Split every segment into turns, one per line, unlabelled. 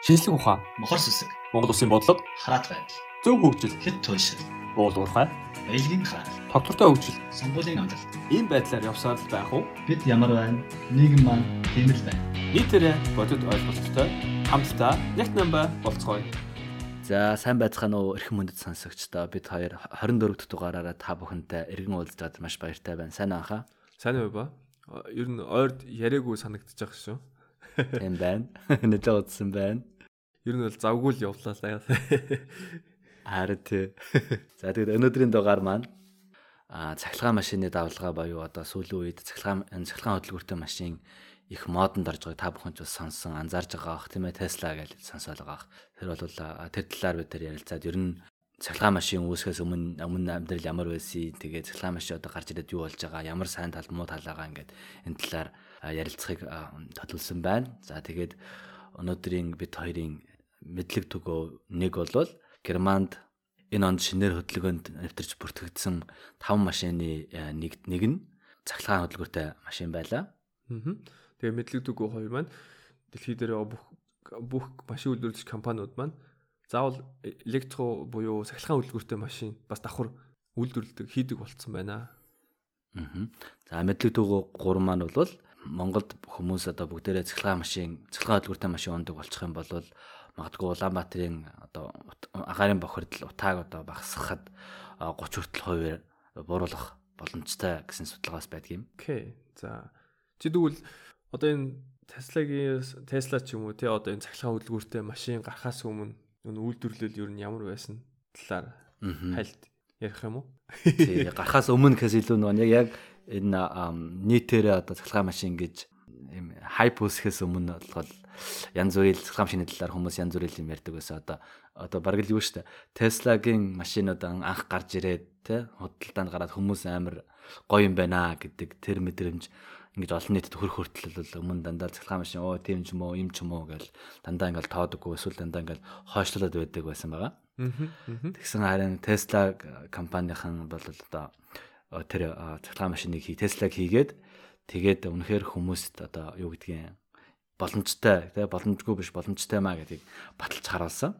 шинжлэх ухаан,
мохор сүсэг,
Монгол Улсын бодлого,
хараат байдал,
зөв хөгжил,
хэд туйлшил,
уул уурхай,
баялагын хаал,
тогтвортой хөгжил
сонгуулийн амжилт.
ийм байдлаар явсаар л байх уу?
Бид ямар байна? Нийгэм маань тийм л байна.
Нийтээрээ бодит ойлголттой хамтдаа нэг намба болцгоё.
За сайн байцгаана уу эрхэм мөндөд сонсогчдоо бид хоёр 24 дахь дугаараараа та бүхэнтэй эргэн уулзаад маш баяртай байна. Сайн аахаа.
Сайн уу ба? Ер нь ойрд яриаггүй санагдчих шүү.
Тийм байна. Нэжээ удсан байна.
Ер нь бол завгүй л явлаа л.
Харин тий. За тэгээд өнөөдрийн дугаар маань а цахилгаан машины давлгаа боيو одоо сүүлийн үед цахилгаан цахилгаан хөдөлгөөртэй машин их модонд орж байгааг та бүхэн ч бас сонсон анзаарж байгаа бах тийм ээ Tesla гэж сонсоол байгаа. Тэр бол тэр талаар бид тэр ярилцаад ер нь цахилгаан машин үүсгэхээс өмнө өмнө амьдрал ямар байсан тэгээ цахилгаан машин одоо гарч ирээд юу болж байгаа ямар сайн тал муу тал байгаа ингээд энэ талаар ярилцахыг төлөвлөсөн байна. За тэгээд өнөөдрийн бид хоёрын мэдлэг төгөө нэг болвол Германд энэ онд шинээр хөдөлгөөнд нэвтэрч бүртгэгдсэн 5 машины нэг нэг нь цахилгаан хөдөлгөөртэй машин байлаа.
Аа. Тэгээ мэдлэг дүгөө хоёр маань дэлхий дээр бүх бүх машин үйлдвэрлэгч компаниуд маань заавал электро буюу сахилгаан үйлдвэртэй машин бас давхар үйлдвэрлэдэг хийдэг болцсон байна.
Аа. За мэдлэг дүгөө гурван маань бол Монголд хүмүүс одоо бүгдээрээ цахилгаан машин, цахилгаан хөдөлгөөртэй машин ундаг болчих юм бол магадгүй Улаанбаатарын одоо агаарын бохирдол утааг одоо багасгахад 30 хүртэл хувиар бууруулах боломжтой гэсэн судалгаас байдаг юм.
Окей. За. Чи тэгвэл одоо энэ Tesla-гийн Tesla ч юм уу тий одоо энэ цахилгаан хөдөлгөөртэй машин гарахаас өмнө энэ үйлдвэрлэл ер нь ямар байсан талаар хайлт ярих юм уу?
Тий, гарахаас өмнө гэхээс илүү нөгөө яг энэ нийтээрээ одоо цахилгаан машин гэж юм хайп үсгэхээс өмнө бол янз бүрийн цахилгаан машины талаар хүмүүс янз бүрийн юм ярьдаг байсан. Одоо одоо бараг л юу штэ. Tesla-гийн машинууд анх гарч ирээд те худалдаанд гараад хүмүүс амар гоё юм байна гэдэг тэр мэдрэмж ингэж олон нийтэд хөрөх хүртэл бол өмнө дандаа цахилгаан машин оо тийм ч юм уу юм ч юм уу гэл дандаа ингээл тоодоггүй эсвэл дандаа ингээл хойшлуулад байдаг байсан байгаа. Тэгсэн харин Tesla компанийн бол одоо тэр цахилгаан машиныг хий Tesla-г хийгээд тэгээд үнэхээр хүмүүст одоо юу гэдгийг боломжтой тий боломжгүй биш боломжтой маа гэдгийг баталж харуулсан.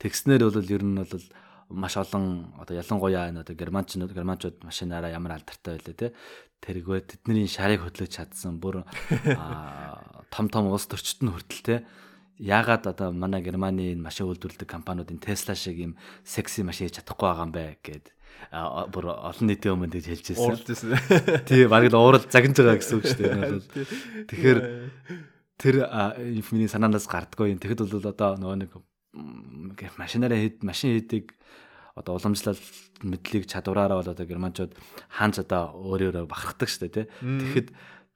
Тэгснэр бол ер нь бол маш олон одоо ялангуяа энэ одоо германчууд германчууд машинаараа ямар алдартай байлаа те тэргөө тэдний шарыг хөдлөж чадсан бүр том том улс төрчд нь хүртэл те яагаад одоо манай германы энэ машин үйлдвэрлэдэг компаниудын Tesla шиг юм секси машин хийж чадахгүй байгаа юм бэ гэд бүр олон нийтийн өмнө тэгж хэлж ирсэн. Тий, бараг л уурал загнаж байгаа гэсэн үг шүү дээ. Тэгэхээр тэр миний санаанаас гардггүй юм. Тэгэхэд бол одоо нөгөө нэг машинаараа хэд машин хийдэг одоо уламжлал мэдлэг чадвараараа бол одоо германчууд хаанч одоо өөрөөрөө бахархдаг шүү дээ тий. Тэгэхэд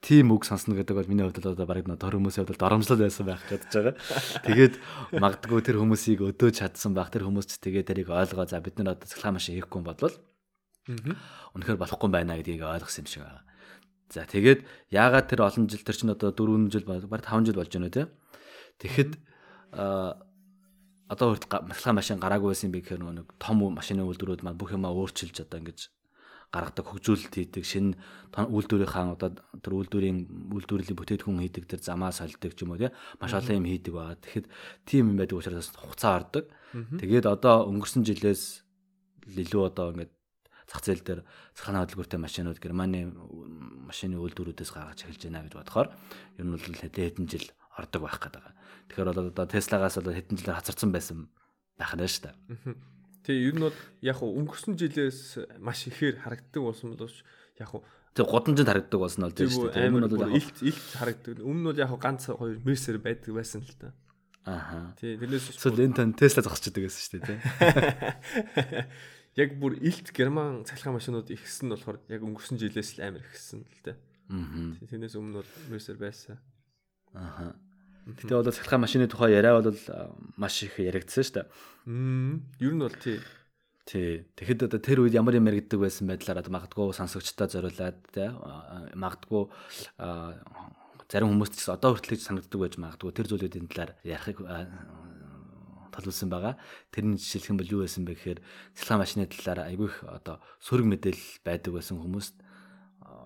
тийм үг сонсно гэдэг бол миний хувьд л одоо бараг төр хүмүүсийн хувьд доромжлол байсан байх гэж бодож байгаа. Тэгээд магадгүй тэр хүмүүсийг өдөөж чадсан байх. Тэр хүмүүс ч тэгээд тэрийг ойлгоо. За бид нар одоо цахилгаан машин хийхгүй юм бол үнэхээр болохгүй байна гэдгийг ойлгосон юм шиг байна. За тэгээд яагаад тэр олон жил тэр чинь одоо 4 жил баг 5 жил болж байна үү те. Тэгэхэд одоо хүртэл цахилгаан машин гараагүй байсан би гэхээр нэг том машины үйлдвэрүүд маань бүх юмаа өөрчилж одоо ингэж гаргадаг хөгжүүлэлт хийдэг шинэ үйлдвэрийнхаа одоо тэр үйлдвэрийн үйлдвэрлэлийн бүтээтгүн хийдэг тэр замаа солидог ч юм уу тий маш олон юм хийдэг байгаа. Тэгэхэд тийм юм байдаг учраас хугацаа ордог. Тэгээд одоо өнгөрсөн жилээс илүү одоо ингээд зах зээл дээр цахилгаан хөдөлгөөртэй машинууд Германы машины үйлдвэрүүдээс гаргаж эхэлж байна гэж бодохоор ер нь бол хэдэн жил ордог байх гэдэг. Тэгэхээр бол одоо Tesla-гаас бол хэдэн жилээр хацарсан байсан байх нь шүү дээ.
Тий, ер нь бол яг хуу өнгөрсөн жилээс маш ихээр харагддаг болсон боловч яг хуу
Тэг годамжинд харагддаг болсон бол тийм шүү дээ.
Өмнө нь бол илт илт харагддаг. Өмнө нь бол яг ганц хоёр мерсер байдаг байсан л та.
Аха.
Тий, тэрнээс
эсвэл энэ тань Tesla зогсчихдаг байсан шүү дээ, тий.
Яг бүр илт герман цахилгаан машинууд ихсэн нь болохоор яг өнгөрсөн жилээс л амар ихсэн л дээ.
Аа.
Тэрнээс өмнө бол мерсер байсан.
Аха. Гэтэ бол цахилгаан машины тухай яриа бол маш их яригдсан шүү дээ.
Мм. Ер нь бол тий.
Тий. Тэгэхэд одоо тэр үед ямар юм яригддаг байсан байдлаар магадгүй сонсогчдоо зориулаад тий магадгүй зарим хүмүүст ч одоо хүртэл ч санагддаг байж магадгүй тэр зүйлүүдийн талаар ярихыг толуулсан байгаа. Тэрний жишээлх юм бол юу байсан бэ гэхээр цахилгаан машины талаар айгүй их одоо сөрөг мэдээлэл байдаг байсан хүмүүст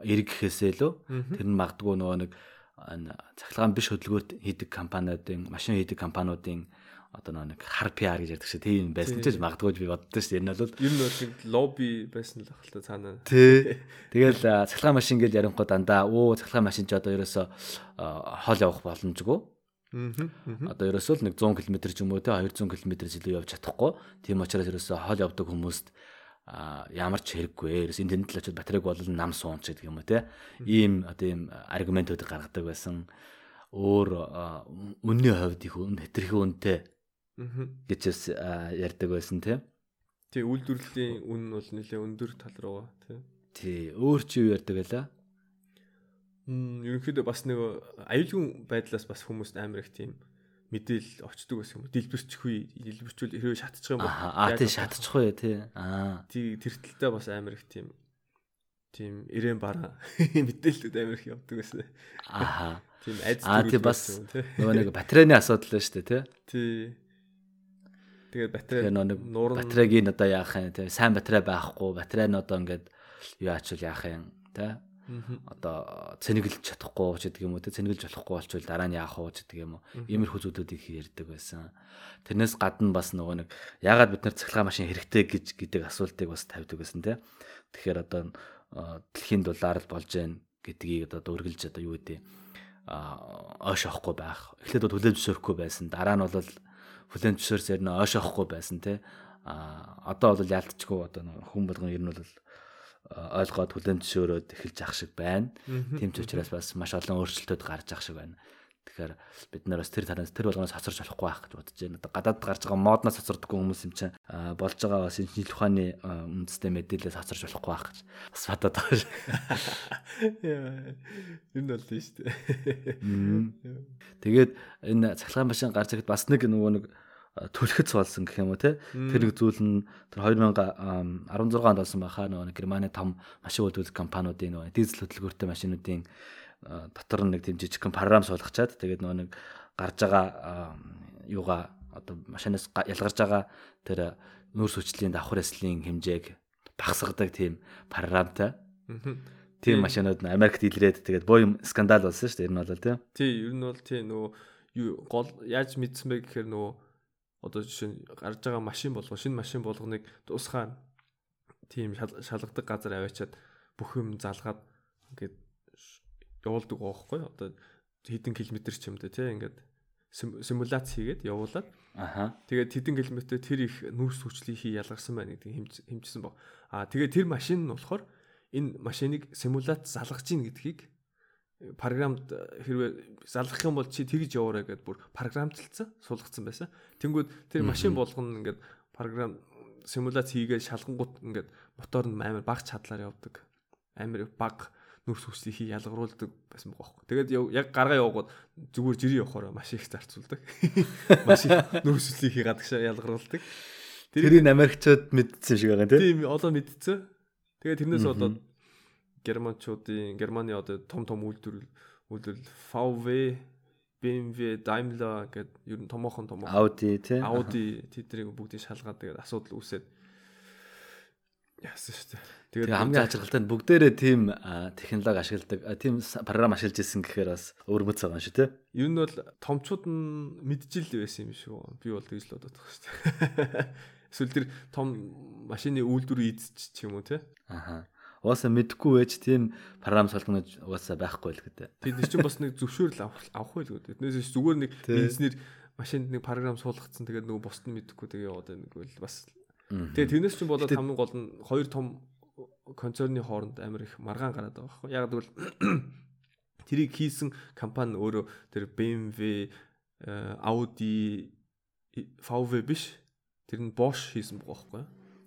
эрг гэхээсээ лөө тэр нь магадгүй нөгөө нэг энэ цахилгаан биш хөдөлгөөрт хийдэг компаниудын машин хийдэг компаниудын одоо нэг хар PR гэж ярьдаг шиг тийм байсан ч магадгүй би боддоо шүү дээ. Энэ бол
ер нь бол лобби байсан л ахalta цаана.
Тий. Тэгэл цахилгаан машин гэж ярингоо дандаа оо цахилгаан машин ч одоо ерөөсө хол явах боломжгүй.
Аа.
Одоо ерөөсөө л нэг 100 км ч юм уу те 200 км илүү явж чадахгүй. Тийм учраас ерөөсөө хол явдаг хүмүүст ямар ч хэрэггүй. Ерөөс энэ тэнд л очиод батарейг бол нам суунч гэдэг юм уу те. Ийм одоо ийм аргументууд гаргадаг байсан. Өөр үнний хувьд их үн хэтэрхий үнэтэй гэж ярьдаг байсан те.
Тий үйлдвэрлэлийн үн бол нэлээ өндөр тал руугаа тий.
Тий өөр чи юу ярьдаг байлаа?
Мм ерөнхийдөө бас нэг аюулгүй байдлаас бас хүмүүст амар их тийм мэдээлэл очдөг байсан юм. Дэлбэрчихгүй, дэлбэрчүүл хэрвээ шатчих юм бол
аа тий шатчихгүй тий. Аа.
Тий тэртэлтэй бас амар их тийм тийм ирээн бараа мэдээлэлүүд амар их явдаг байсан.
Аа.
Тийм айц
Аа тий бас нөгөө нэг батарейны асуудал байна шүү дээ тий.
Тий. Тэгээд батарей
нэг батарейг одоо яах юм те сайн батарей байхгүй батарей нь одоо ингээд юу ачвал яах юм те одоо цэнэглэж чадахгүй ч гэдэг юм уу те цэнэглэж болохгүй болчвол дараа нь яах вэ гэдэг юм уу иймэрхүү зүйлүүдийг ярьдаг байсан. Тэрнээс гадна бас нөгөө нэг ягаад бид нар цахилгаан машин хэрэгтэй гэж гэдэг асуултыг бас тавьдаг байсан те. Тэгэхээр одоо дэлхийн дулаар л болж гэн гэдгийг одоо дөргилж одоо юу гэдэг ойш авахгүй байх. Эхлээд бол хүлээж зөвшөөрөхгүй байсан. Дараа нь бол хүлэн зөвшөөрс ер нь ойшоохгүй байсан те а одоо бол яалтчгүй одоо хүн болгон ер нь бол ойлгоод хүлэн зөвшөөрөөд эхэлж ах шиг байна. Тийм ч учраас бас маш олон өөрчлөлтүүд гарч ах шиг байна. Тэгэхээр бид нар бас тэр тараас тэр болгоноос хоцорч болохгүй байх гэж бодож байна. Одоо гадаад гарч байгаа модноос хоцордоггүй хүмүүс юм чинь болж байгаа бас энэ жил ухааны үндэстэй мэдээлэлээс хоцорч болохгүй байх гэж бас бодоод байгаа шүү.
Нь бол тийм шүү дээ.
Тэгээд энэ цахилгаан машин гарч ирэхэд бас нэг нөгөө нэг төлөхөц болсон гэх юм уу те тэр нэг зүйл нь тэр 2016 онд болсон байхаа нөгөө Германы том машин үйлдвэрлэх компаниудын нөгөө дизель хөдөлгөөртэй машинуудын дотор нэг тийм жижигхэн програм суулгачаад тэгээд нөгөө нэг гарч байгаа юугаа одоо машинаас ялгарч байгаа тэр нүүрс хүчлийн давхар эслийн хэмжээг багасгадаг тийм програмтай. Тийм машинууд нь Америкт илрээд тэгээд юм скандал болсон шүү дээ. Энэ бол тийм.
Тий, ер нь бол тий нөгөө гол яаж мэдсэн бэ гэхээр нөгөө одоо жишээ нь гарч байгаа машин болгоо шинэ машин болгоныг дуусгаан тийм шалгадаг газар аваачаад бүх юм залгаад ингээд явуулдаг байхгүй одоо хэдэн километр ч юм дэ тий ингээд симуляц хийгээд явуулаад
аха.
тэгээд хэдэн километр тэр их нүүрс хүчлийг хий ялгарсан байна гэдгийг хэмжсэн баг. Аа тэгээд тэр машин нь болохоор энэ машиныг симуляц залгаж гин гэдгийг програмд хэрвээ залгах юм бол чи тэгж яваарай гэдээ бүр програмчлцсан суулгацсан байсан. Тэнгүүд тэр машин болгоно ингээд програм симуляц хийгээд шалгангууд ингээд мотор нь амар баг чадлаар явдаг. Амар баг нүүрс хүслийг ялгаруулдаг байсан байгаа байхгүй. Тэгээд яг гаргаа явгоод зүгээр жирийн явахаар маш их зарцуулдаг. Маш их нүүрс хүслийг гадагшаа ялгаруулдаг.
Тэрийг Америкчууд мэдсэн шиг байгаа тийм.
Тийм олон мэдсэн. Тэгээд тэрнээс болоод германчуудын германы одоо том том үйлдвэрлэл үйлдвэрлэл VW, BMW, Daimler гэдэг ер нь томоохон томоохон
Audi тий.
Audi тэднийг бүгдийг шалгаад тэгээд асуудал үүсээд яасан шүү дээ.
Тэгээд хамгийн ажиглалтай нь бүгдээрээ тийм технологи ашигладаг, тийм програм ашиглаж ирсэн гэхээр бас өвөрмөц байгаа юм шүү тий.
Ер нь бол томчууд нь мэджил байсан юм шүү. Би бол тэгж л бодоод байгаа шүү дээ. Эсвэл тэр том машины үйлдвэр эзч ч юм уу тий.
Аха. Угаасаа мэдхгүй байж тийм програм солонгож угаасаа байхгүй л гэдэг.
Тэд нар чинь бас нэг зөвшөөрөл авах байл гэдэг. Тэднээс зүгээр нэг инженер машинд нэг програм суулгацсан тэгээд нөгөө бусд нь мэдхгүй тэгээ яваад байна гэвэл бас Тэгээ тэрнээс чинь болоод хамгийн гол нь хоёр том концерны хооронд амар их маргаан гараад байгаа байхгүй. Яг гэвэл тэрийг хийсэн компани өөрөө тэр BMW, Audi, VW биш. Тэр нь Bosch хийсэн байгаа байхгүй.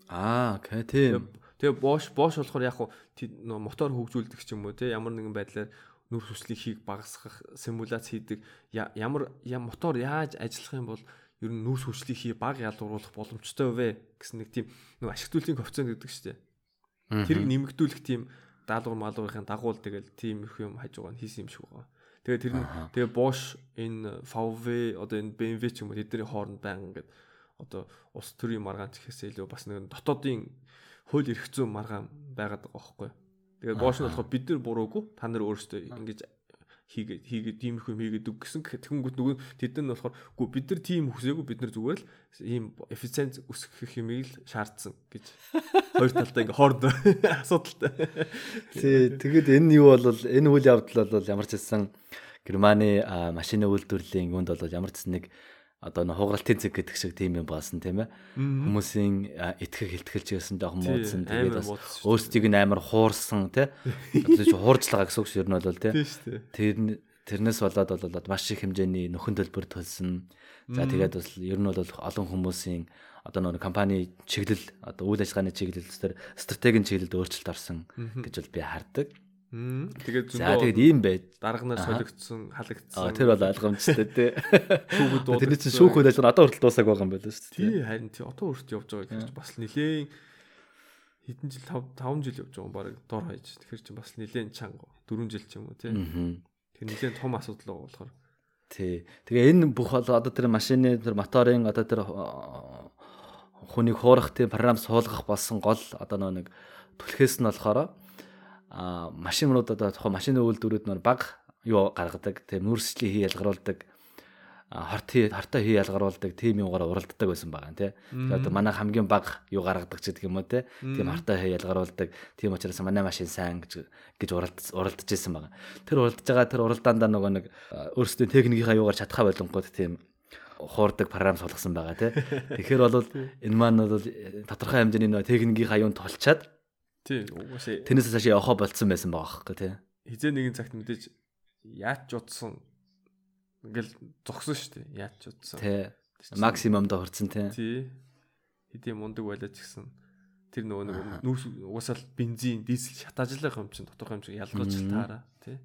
Аа, окей, тийм.
Тэгээ Bosch Bosch болохоор яг нөө мотор хөгжүүлдэг ч юм уу те ямар нэгэн байдлаар нүүрс хүслийг хийх багасгах симуляц хийдэг ямар мотор яаж ажиллах юм бол ер нь нүүрс хүчлийг хий баг ялгаруулах боломжтой вэ гэсэн нэг тийм нэг ашиглуулын коэффициент гэдэг дээ. Тэрийг нэмэгдүүлэх тийм даалгавар малгарын дагуул тэгэл тийм их юм хажуугаар нь хийсэн юм шиг байгаа. Тэгээ тэр нь тэгээ Bosch энэ VW одоо энэ BMW ч юм уу тэдний хооронд байнга ингээд одоо ус төрийн маргаан гэхээс илүү бас нэг дотоодын хууль эрх зүйн маргаан байгаад байгаа байхгүй. Тэгээд Bosch нь болохоор бид нар буруугүй та нар өөрсдөө ингэж хийгээд хийгээд тиймэрхүү юм хийгээд үг гэсэн гэхэд тэгэнгүүт нөгөө тэд нар болохоор үгүй бид нар тийм хүсээгүй бид нар зүгээр л ийм эффициенц өсгөх юмыг л шаардсан гэж хоёр талдаа ингээ хоорондоо асуудалтай.
Тий, тэгэд энэ юу бол энэ үйл явдал бол ямар ч хэлсэн Германы машины үйлдвэрлэлийн юунд бол ямар ч нэг одоо нэг хугаралтын зэг гэдэг шиг тийм юм баасан тийм ээ. Хүмүүсийн итгэх хилтгэлч гэсэн жоохон муудсан тэгээд бас өөрсдийг нь амар хуурсан тий. Одоо чи хууржлага гэсэн үг шүү нь бол тий.
Тийм.
Тэр тэрнээс болоод бол маш их хэмжээний нөхөн төлбөр төлсөн. За тэгээд бас ер нь бол олон хүмүүсийн одоо нэг компани чиглэл одоо үйл ажиллагааны чиглэл дээр стратегийн чиглэлд өөрчлөлт орсон гэж бол би хардаг.
Тэгээд
За
зөндөө
тэгээд ийм байж
дарганаар солигдсон,
Аа
халагдсан.
тэр бол ойлгомжтой тий.
шүүгүүд дуудагдсан.
Тэрний чинь шүүх үйл ажиллагаа одоо хүртэл дуусаагүй байгаа юм байна шүү дээ.
Тий харин тий одоо хүрт явж байгаа гэхэрч бас нилээн хэдэн жил 5 5 жил явж байгаа юм баг дор хаяж. Тэгэхээр чи бас нилээн чанга 4 жил ч юм уу тий.
Аа.
Тэр нилээн том асуудал байгаа болохоор.
Тий. Тэгээ энэ бүх одоо тэр машины тэр моторын одоо тэр хүнийг хуурах тийм програм суулгах болсон гол одоо нэг түлхээс нь болохоор а машинууд одоо тухайн машины үйлдвэрүүд нөр баг юу гаргадаг тийм нүрсчлийн хий ялгаруулдаг хорт хий хортой хий ялгаруулдаг тийм юугаар уралддаг байсан байгаа тий. Тэгээ одоо манай хамгийн баг юу гаргадаг ч гэдэг юм уу тий. Тийм хортой хий ялгаруулдаг. Тийм учраас манай машин сайн гэж гэж уралд уралдаж исэн байгаа. Тэр уралдаж байгаа тэр уралдаандаа нөгөө нэг өөрсдөө техникийнхаа юугаар чадхаа болонгууд тийм хуурдаг програм суулгасан байгаа тий. Тэгэхээр бол энэ маань бол э, тодорхой хэмжээний нөгөө техникийнхаа юунд толчаад
Тий угаасаа
тэрнээс цаашаа явахаа болцсон байсан байгаа байхгүй тий.
хизээ нэгэн цагт мэдээж яаж ч удсан ингээл зогсон шүү дээ. Яаж ч удсан.
Тий. Максимумдо хүрсэн тий.
Тий. Хэдийн мундаг байлаа ч гэсэн тэр нөгөө нэг нүүрс угаасаа л бензин, дизель шатаажлах юм чинь тодорхой юм ялгаж л таараа тий.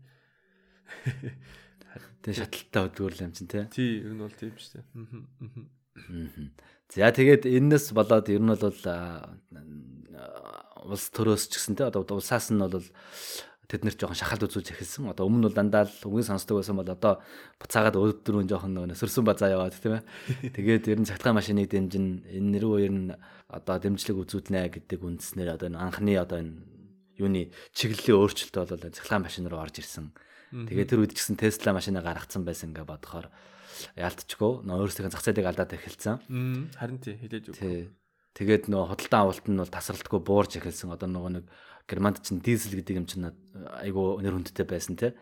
Тэгээ шаталтай хөдөлгөөрл юм чинь тий.
Тий, ер нь бол тийм шүү дээ. Мгм.
За тэгээд энэс болоод ер нь бол улс төрөөс ч гэсэн те одоо улсаас нь бол тэд нэр жоохон шахалт үзүүлж эхэлсэн. Одоо өмнө нь бол дандаа л үгийн сонсдог байсан бол одоо буцаагаад өдөрөө жоохон нөгөө сөрсөн базаа яваад тийм ээ. Тэгээд ер нь цахилгаан машиныг дэмжин энэ рүү ер нь одоо дэмжлэг үзүүлнэ гэдэг үндснээр одоо энэ анхны одоо энэ юуны чиглэлийн өөрчлөлт бол цахилгаан машин руу орж ирсэн. Тэгээд тэр үед ч гэсэн Tesla машинаа гаргацсан байсан ингээ бодохоор яалтчгүй нөө өөрсдийнхээ зах зээлийг алдаад эхэлсэн.
Харин тий өг.
Тий. Тэгээд нөө худалдан авалт нь бол тасралтгүй буурж эхэлсэн. Одоо нөгөө нэг Германд чинь дизель гэдэг юм чинь айгүй нэр хүндтэй байсан тий.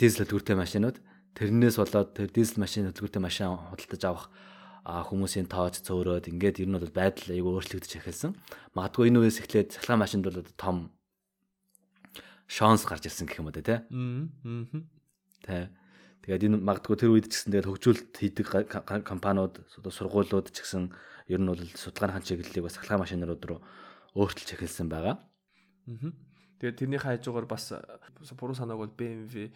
Дизель хөдөлгөөртэй машинууд тэрнээс болоод тэр дизель машин хөдөлгөөртэй машин худалдаж авах хүмүүсийн тооц цөөрөөд ингээд ер нь бол байдал айгүй өөрчлөгдөж эхэлсэн. Магадгүй энэ үеэс эхлээд цахилгаан машинд бол том шанс гарч ирсэн гэх юм уу те.
Мм.
Тэ. Тэгээд энэ магадгүй тэр үед ч гэсэн тэгээд хөгжүүлэлт хийдэг компаниуд одоо сургуулиуд ч гэсэн ер нь бол судалгааныхаа чиглэлийг бас цахилгаан машинууд руу өөрчилж эхэлсэн байгаа.
Мгм. Тэгээд тэрний хажуугаар бас буруу санааг бол BMW,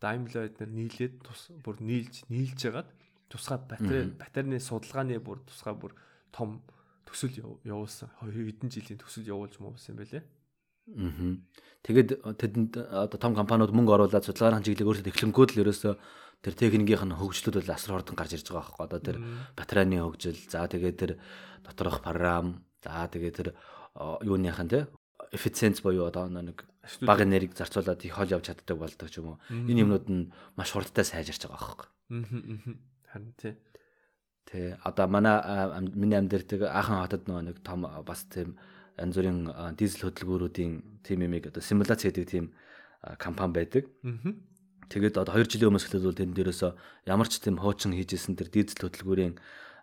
Daimler эднэр нийлээд тус бүр нийлж нийлж ягаад тусгай батарей батарейны судалгааны бүр тусгай бүр том төсөл яв- явуулсан. Хэдэн жилийн төсөл явуулж юм байлээ.
Аа. Тэгээд тэдэнд одоо том компаниуд мөнгө оруулаад судалгааны чиглэлийг өөрсдөө эхлэнгүүд л ерөөсөө тэр техникийн нь хөгжлүүд бол асар хурдан гарч ирж байгаа байхгүй. Одоо тэр батарейны хөгжил, за тэгээд тэр доторх програм, за тэгээд тэр о, юуныхан те эффициенц буюу одоо нэг бага энерги зарцуулаад их хол явж чаддаг болдог ч юм уу. Энэ юмнууд нь маш хурдтай сайжирч байгаа байхгүй.
Харин тий.
Тэ одоо манай ам- миний амьдэрдэг аахан хотод нөгөө нэг том бас тийм янз бүрийн дизель хөдөлгөөрүүдийн тим юмыг одоо симуляц хийдэг тийм а, компани байдаг. Тэгээд одоо 2 жилийн өмнөөс эхлээд бол тэнд дээрээсөө ямар ч тийм хуучин хийжсэн тэр дизель хөдөлгөөрийн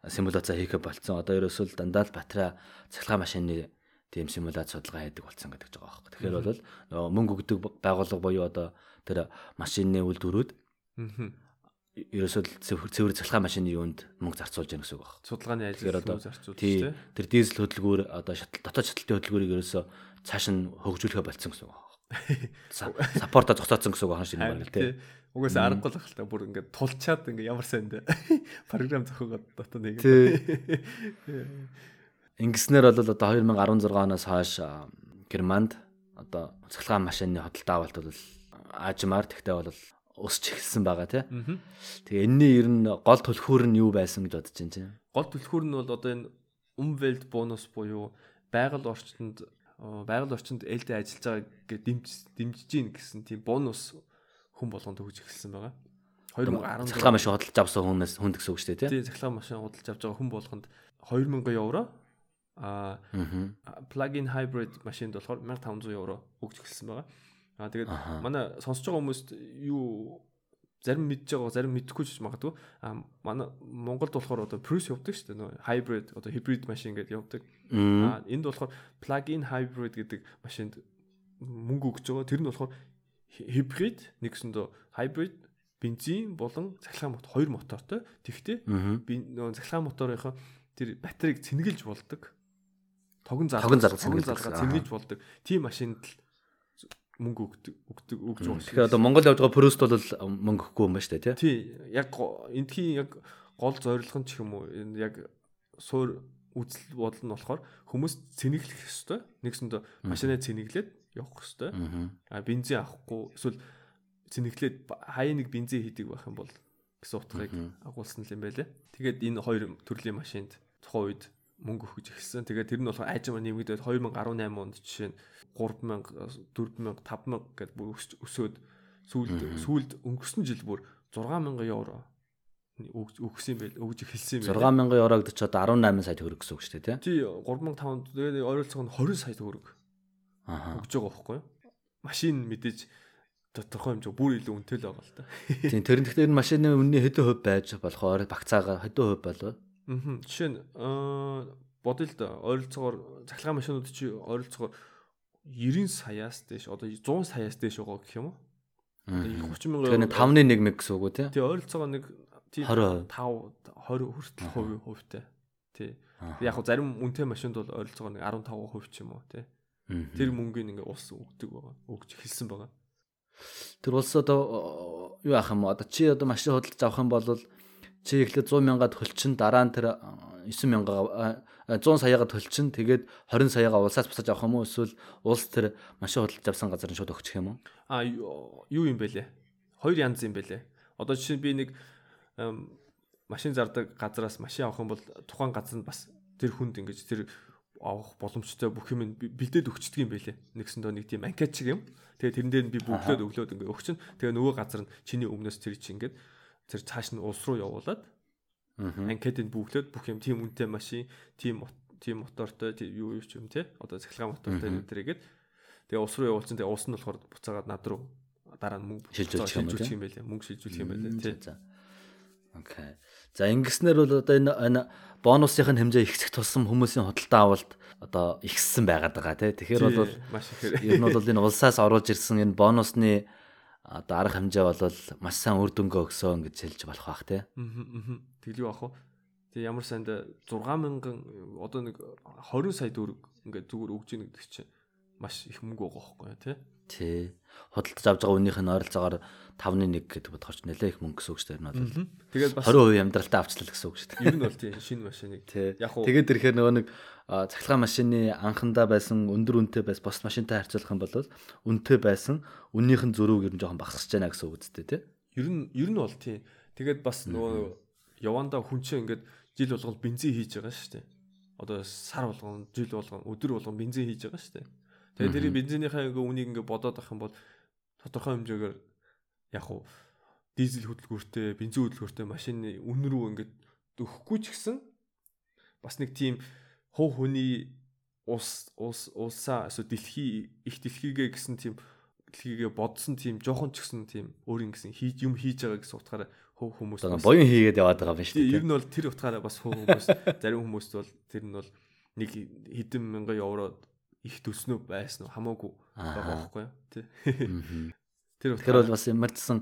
симуляц хийхэ болцсон. Одоо ерөөсөө л дандаа л батарей цахилгаан машины тийм симуляц судалгаа хийдэг болсон гэдэг ч байгаа байхгүй. Тэгэхээр бол нөгөө мөнгө өгдөг байгууллага буюу одоо тэр машины үйлдвэрүүд
Мгм.
Ерөөсөө цэвэр цахилгаан машины юунд мөнгө зарцуулж яах гэсэн үг байна.
Судалгааны ажил нүү зарцуулж
тий
тий.
тэр дизель хөдөлгүүр одоо шатал дотоод шаталтын хөдөлгүүрийг ерөөсөө цааш нь хөгжүүлэхэ болцсон гэсэн үг байна. Саппорто зогсооцсон гэсэн үг байна шинэ
Харин
баг л тий.
тий. Угаасаа аргагүй л ахalta бүр ингээд тулчаад ингээд ямар сайн дээ. Програм зохиогоод дотоо нэг.
Тий. Ингэснээр бол одоо 2016 оноос хойш Германд одоо цахилгаан машины хөдөлთა авалт бол аажмаар тэгтээ бол өсч эхэлсэн байгаа тий. Тэгээ энэний ер нь гол түлхүүр нь юу байсан гэж бодож байна чинь.
Гол түлхүүр нь бол одоо энэ Umwelt бонус буюу байгаль орчинд байгаль орчинд ээлтэй ажиллаж байгааг дэмж дэмжиж гин гэсэн тийм бонус хүн болгонд өгж эхэлсэн байгаа.
Цахилгаан
2016
машин хөдөлж авсан хүмүүс хүнд гэсэн үг шүү дээ тий.
тий цахилгаан машин худалдаж авч байгаа хүн болгонд 2000 евро а plug-in hybrid машинд болохоор 1500 евро өгч эхэлсэн байгаа. Аа тэгээд манай сонсож байгаа хүмүүст юу зарим мэдж байгаа зарим мэдэхгүй ч магадгүй. Аа манай Монголд болохоор одоо Prius явдаг шүү дээ. Нөө hybrid одоо hybrid машин гэдээ явдаг. Аа энд болохоор plug-in hybrid гэдэг машинд мөнгө өгч байгаа. Тэр нь болохоор hybrid нэгсэндөө hybrid бензин болон цахилгаан мотор хоёр мотортой. Тэгвэл нөө цахилгаан моторынхоо тэр батарейг цэнгэлж болдог. Тогон залгаа
Тогон болдог.
цэнгэлж болдог. Тийм машинд л мөнгө өгдөг өгдөг өгж байгаа шиг.
Тэгэхээр одоо Монгол явж байгаа Прүст бол мөнгө өгөхгүй юм ба шүү дээ тий.
тий яг эндхийн яг гол зорилго нь ч юм уу яг суур үзэл бодол нь болохоор хүмүүс цэнэглэх ёстой. Нэгсэндээ машинаа цэнэглээд явах.
Аа.
А бензин авахгүй эсвэл цэнэглээд хаяа нэг бензин хийдэг байх юм бол гэсэн утгыг агуулсан юм байлээ. Тэгээд энэ хоёр төрлийн машинд тухайн үед мөнгө өгч эхэлсэн. Тэгээд тэр нь болохоор айжмаар нэмэгдээд 2018 онд жишээ нь 3000, 4000, 5000 гэдээ бүр өс- өсөөд сүүлд сүүлд өнгөрсөн жил бүр 6000 евро өгсөн байл өгж эхэлсэн юм
6000 евро гэдэг чи одоо 18 сая төгрөг гэсэн үг шүү дээ тий.
Тий 3500 тэгээд ойролцоог нь 20 сая төгрөг
Аа.
өгж байгаа байхгүй юу? Машин мэдээж тодорхой хэмжээ бүр илүү үнэтэй л байгаа л та.
Тийм тэр нь тэгэхээр машины үнний хэдэн хувь байж болохоор багцаага хэдэн хувь болов?
Аа. Жишээ нь бодъё л да ойролцоогоор цахилгаан машинууд чи ойролцоогоор 90 саяас дээш одоо 100 саяас дээш байгаа гэх юм уу? Одоо 30 мянган
Тэгэхээр 5-ны 1 мэг гэсэн үг үү тий?
тий ойролцоогоор нэг тий
20%.
5 20 хүртэл хувь хувьтай. Тий. Яг хөө зарим үнэтэй машинд бол ойролцоогоор нэг 15% ч юм уу.
Мгм.
Тэр мөнгөний ингээ ус өгдөг байгаа. Өгж эхэлсэн байгаа.
Тэр улс одоо юу яах юм одоо чи одоо машин худалдаж авах юм бол чи эхлээд 100 мянгаад хөлчин дараа нь тэр 9 мянга 100 саяга төлчин тэгээд 20 саяга улсаас босож авах юм уу эсвэл улс тэр машин худалдаж авсан газар нь шууд өгчих юм уу?
А юу юм бэлээ? Хоёр янз юм бэлээ. Одоо жишээ би нэг машин зардаг газараас машин авах юм бол тухайн газар нь бас тэр хүнд ингэж тэр авах боломжтой бүх юм бэлдээд өгчдөг юм бэлээ. Нэгсэндөө нэг тийм анкет шиг юм. Тэгээ тэрэн дээр нь би бүглөөд өглөөд ингээ өгчин. Тэгээ нөгөө газар нь чиний өмнөөс тэр чинь ингээд тэр цааш нь улс руу явуулаад анкетыг бүглөөд бүх юм тийм үнэтэй машин, тийм тийм мотортой юу юу ч юм те. Одоо цахилгаан мотортой тэргээд тэгээ улс руу явуулсан. Тэгээ улс нь болохоор буцаагаад над руу дараа нь мөнгө
Шилжүүлчих юм
байлээ. Мөнгө шилжүүлэх юм байлээ тий.
Окей. За ингэснээр бол одоо энэ энэ бонусын хэмжээ ихсэх тусам хүмүүсийн худалдаа авалт одоо ихссэн байгаад байгаа тий. Тэгэхээр бол
маш ихээр
ер нь бол энэ улсаас оруулж ирсэн энэ бонусны одоо арга хэмжээ бол маш сайн үр дүнгээ өгсөн гэж хэлж болох бах тий.
Мм. Тэгэл юу ах вэ? Тэгээ ямар санд 6000 одоо нэг 20 сая төгрөг ингээд зүгээр өгж ийн гэдэг чинь маш их мөнгө байгаа байхгүй тий.
Тий. Худалдаж авж байгаа үнийх нь ойролцоогоор 5.1 гэдэг бодохорч нэлээ их мөнгө гэсэн үг шүү дээ. Энэ бол
Тэгээд бас
20% амьдралтаа авчлал гэсэн үг шүү дээ.
ер нь бол тий шинэ машиныг
Тий.
яг уу
Тэгээд ирэхээр нөгөө нэг цахилгаан машины анхандаа байсан өндөр үнэтэй байс бос машинтай харьцуулах юм бол үнэтэй байсан үннийх нь зөрүүг ер нь жоохон багасч байна гэсэн үг үстэй тий.
ер нь ер нь бол тий. Тэгээд бас нөгөө яванда хүн чинь ингээд жил болгоно бензин хийж байгаа шүү дээ. Одоо сар болгоно, жил болгоно, өдөр болгоно бензин хийж байгаа шүү дээ. Тэгээд тэр бензинийхаа ингээ үнийг ингээ бодоод авах юм бол тодорхой хэмжээгээр яг уу дизель хөдөлгөөртэй, бензин хөдөлгөөртэй машины үн рүү ингээд өгөхгүй ч гэсэн бас нэг тийм хуу хөний ус ус улсаа эсвэл дэлхий их дэлхийгээ гэсэн тийм дэлхийгээ бодсон тийм жоохон ч гэсэн тийм өөрийн гэсэн хийж юм хийж байгаа гэсэн утгаараа хуу хүмүүс
боён хийгээд яваад байгаа юм шүү
Тийм, ер
дээ.
нь бол тэр утгаараа бас хуу хүмүүс зарим хүмүүст бол тэр нь бол нэг хэдэн мянган евро их төснөө байсан уу хамаагүй байгаа байхгүй юу тий. Тэр
Тэгэхээр бол бас ямарчсан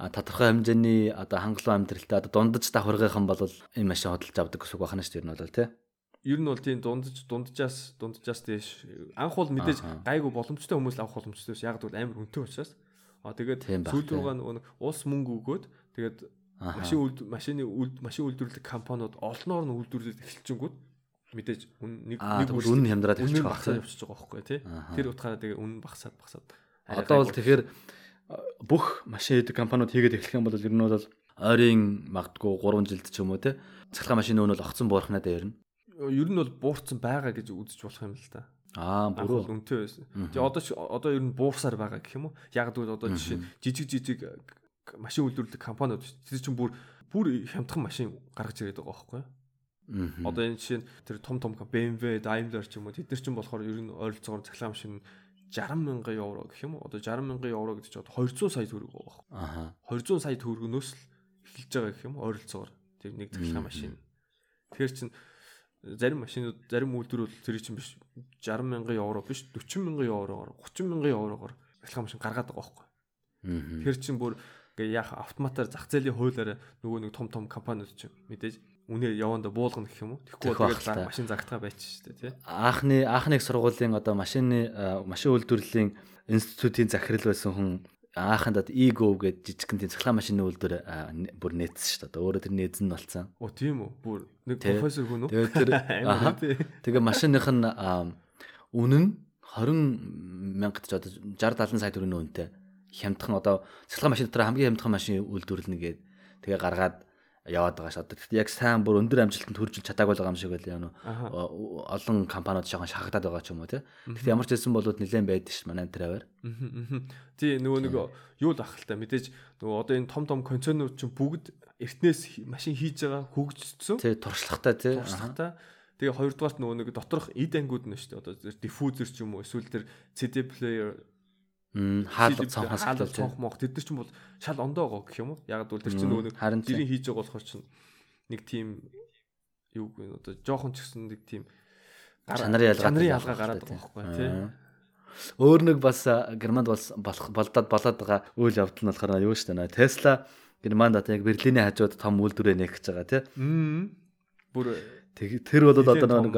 а, тодорхой хэмжээний одоо хангалуун амьдралтай одоо дундаж давхаргийнхан бол энэ машин хөдөлж авдаг гэсэн үг байна шүү дээ ер нь бол тий.
Ер нь бол тийм дундаж дунджаас дунджаас дээш. Анх бол мэдээж гайгүй боломжтой хүмүүс л авах боломжтой биш яг гэвэл амар үнэтэй учраас. А тэгээд сүүл нөгөө нэг улс мөнгө өгөөд тэгээд машин үлд машины үлд машин үйлдвэрлэх компаниуд олноор нь үйлдвэрлэж эхэлчихэнгүүт мэдээж нэг нэг
тэгвэл үнэн хямдраад явчих тийм.
явчихж байгаа байхгүй тий. Тэр утгаараа тэгээ үнэн багсаад арай
Одоо бол тэгэхээр бүх машин хийдэг компаниуд хийгээд эхлэх юм бол ер нь бол ойрын магадгүй 3 жилд ч юм уу те цахилгаан машины үн бол огцон буурах надад ер нь.
Ер нь бол буурсан байгаа гэж үзэж болох юм л та.
Аа
бол үнэтэй байсан. Тэгээ одоо ч одоо ер нь буурсаар байгаа гэх юм уу? Яг гэвэл одоо жишээ жижиг жижиг э, машин үйлдвэрлэдэг компаниуд тэр чинь бүр бүр хямдхан машин гаргаж ирээд байгаа байхгүй юу? Одоо энэ жишээ нь тэр том том BMW, Daimler ч юм уу тэд нар чинь болохоор ер нь ойролцоогоор цахилгаан машин 60 мянган евро гэх юм уу? Одоо 60 мянган евро гэдэг чинь одоо 200 сая төгрөг байгаа байхгүй юу?
Аха.
200 сая төгрөгнөөс л эхэлж байгаа гэх юм уу? ойролцоогоор. Тэр нэг цахилгаан машин. Тэгэхээр чин зарим машинууд зарим үйлдвэрүүд тэр чинь биш 60 мянган евро биш 40 мянган евроор 30 мянган евроор цахилгаан машин гаргаад байгаа байхгүй юу?
Мгм.
Тэгэхээр чин бүр ингээ яах автоматар зах зээлийн хуулиараа нөгөө нэг том том компаниуд чинь мэдээж үнээр яванда буулгана гэх юм уу. Тэгэхгүй
Тэгэх
бол машин загтгаа байч шүү дээ тий.
Аахны аахныг сургуулийн одоо машины машин үйлдвэрлэлийн институтийн захирал байсан хүн одоо Ego гэдэг жижигхэн тийм цахилгаан машины үйлдвэр бүр нээсэн шүү дээ. Одоо Өөрөө тэр нээзэн нь болсон.
Оо тийм үү. Бүр нэг профессор хүн үү?
Тэгээд тэр. Тэгээ машиных нь үнэн 20 мянгад ч одоо 60 70 сая төгрөгийн үнэтэй. Хямдхан одоо цахилгаан машин дотор хамгийн хямдхан машин үйлдвэрлэнэ гээд тэгээ гаргаад яваад байгаа ш. Одоо гэхдээ яг сайн бүр өндөр амжилтанд хүрчил чадаагүй л байгаа юм шиг байлаа.
Аха.
О- Олон компаниуд жоохон шахагдаад байгаа ч юм уу тий. Гэхдээ ямар ч хэлсэн болоод нэлээд байдаг ш. Манай
мгм. Тий нөгөө нэг юу л ах л та мэдээж нөгөө одоо энэ том том концернууд чинь бүгд эртнээс машин хийж байгаа хөгжсөн.
Тий туршлагатай тий. Аха.
туршлагатай. Тэгээ хоёрдугаарт нөгөө нэг доторх эд ангууд нь шүү дээ. Одоо диффузер ч юм уу эсвэл тэр CD player
хаалга цонхоос
хаалга цонх мох тэд нар ч юм бол шал ондоо байгаа гэх юм уу? Яг бол тэр чинь нөгөө нэг жирийн хийж байгаа болохоор чинь нэг тийм юу юм одоо жоохон ч гэсэн нэг тийм
Чанарын ялгаа
чанарын
ялгаа
гараад байгаа байхгүй тий.
Өөр нэг бас Германд бол болох болдоод болоод байгаа үйл явдал нь болохоор юу шүү дээ. Tesla Германд одоо яг Берлиний хажууд том үйлдвэрээ нээх гэж байгаа тий.
Бүр
Тэр бол одоо нэг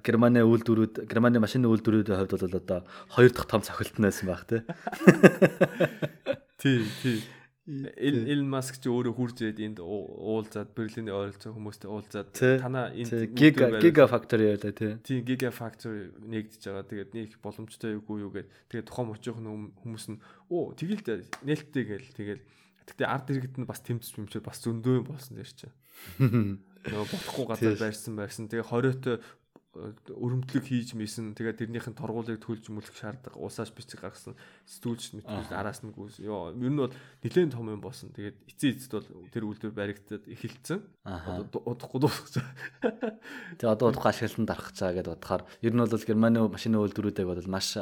Германы үйлдвэрүүд Германы машины үйлдвэрүүдийн хувьд бол одоо хоёр дахь том цохилт байсан байх тий.
тий тий Ил Маск ч өөрөө хурж ирээд энд уу- уулзаад Берлиний ойролцоо хүмүүстэй уулзаад
Тий.
танаа энд
Тий,
бариулж-
Giga Factory байлаа тий.
Тийм Giga Factory нэгдэж байгаа. Тэгээд нэг боломжтой юу юу гэд тэгээд тухайн нь хүм- хүмүүс нь оо тэгэл нээлттэй гээл тэгэл Гэтэ ард иргэд нь бас тэмцэж юмчээ бас зөндөө юм болсон дээр чи. Нөгөө болохгүй газар байрсан байрсан. Тэгээ хориотой өрөмтлөг хийж мисэн. Тэгээ тэрнийхэн торгуулийг төлж мөлөх шаардлагатай усааш бичиг гаргасан. Сэтгүүлч мэтгүүлж араас нь гүйс. Йоо ер нь бол нэлээд том юм болсон. Тэгээд эцээ эцэд бол тэр үйлдвэр баригдаад эхэлсэн. Одоо удахгүй дуусах.
Тэгээ одоо удахгүй ашиглалтанд дарах байгаа гэдээ бодохоор ер нь бол Германы машины үйлдвэрүүдийг бол маш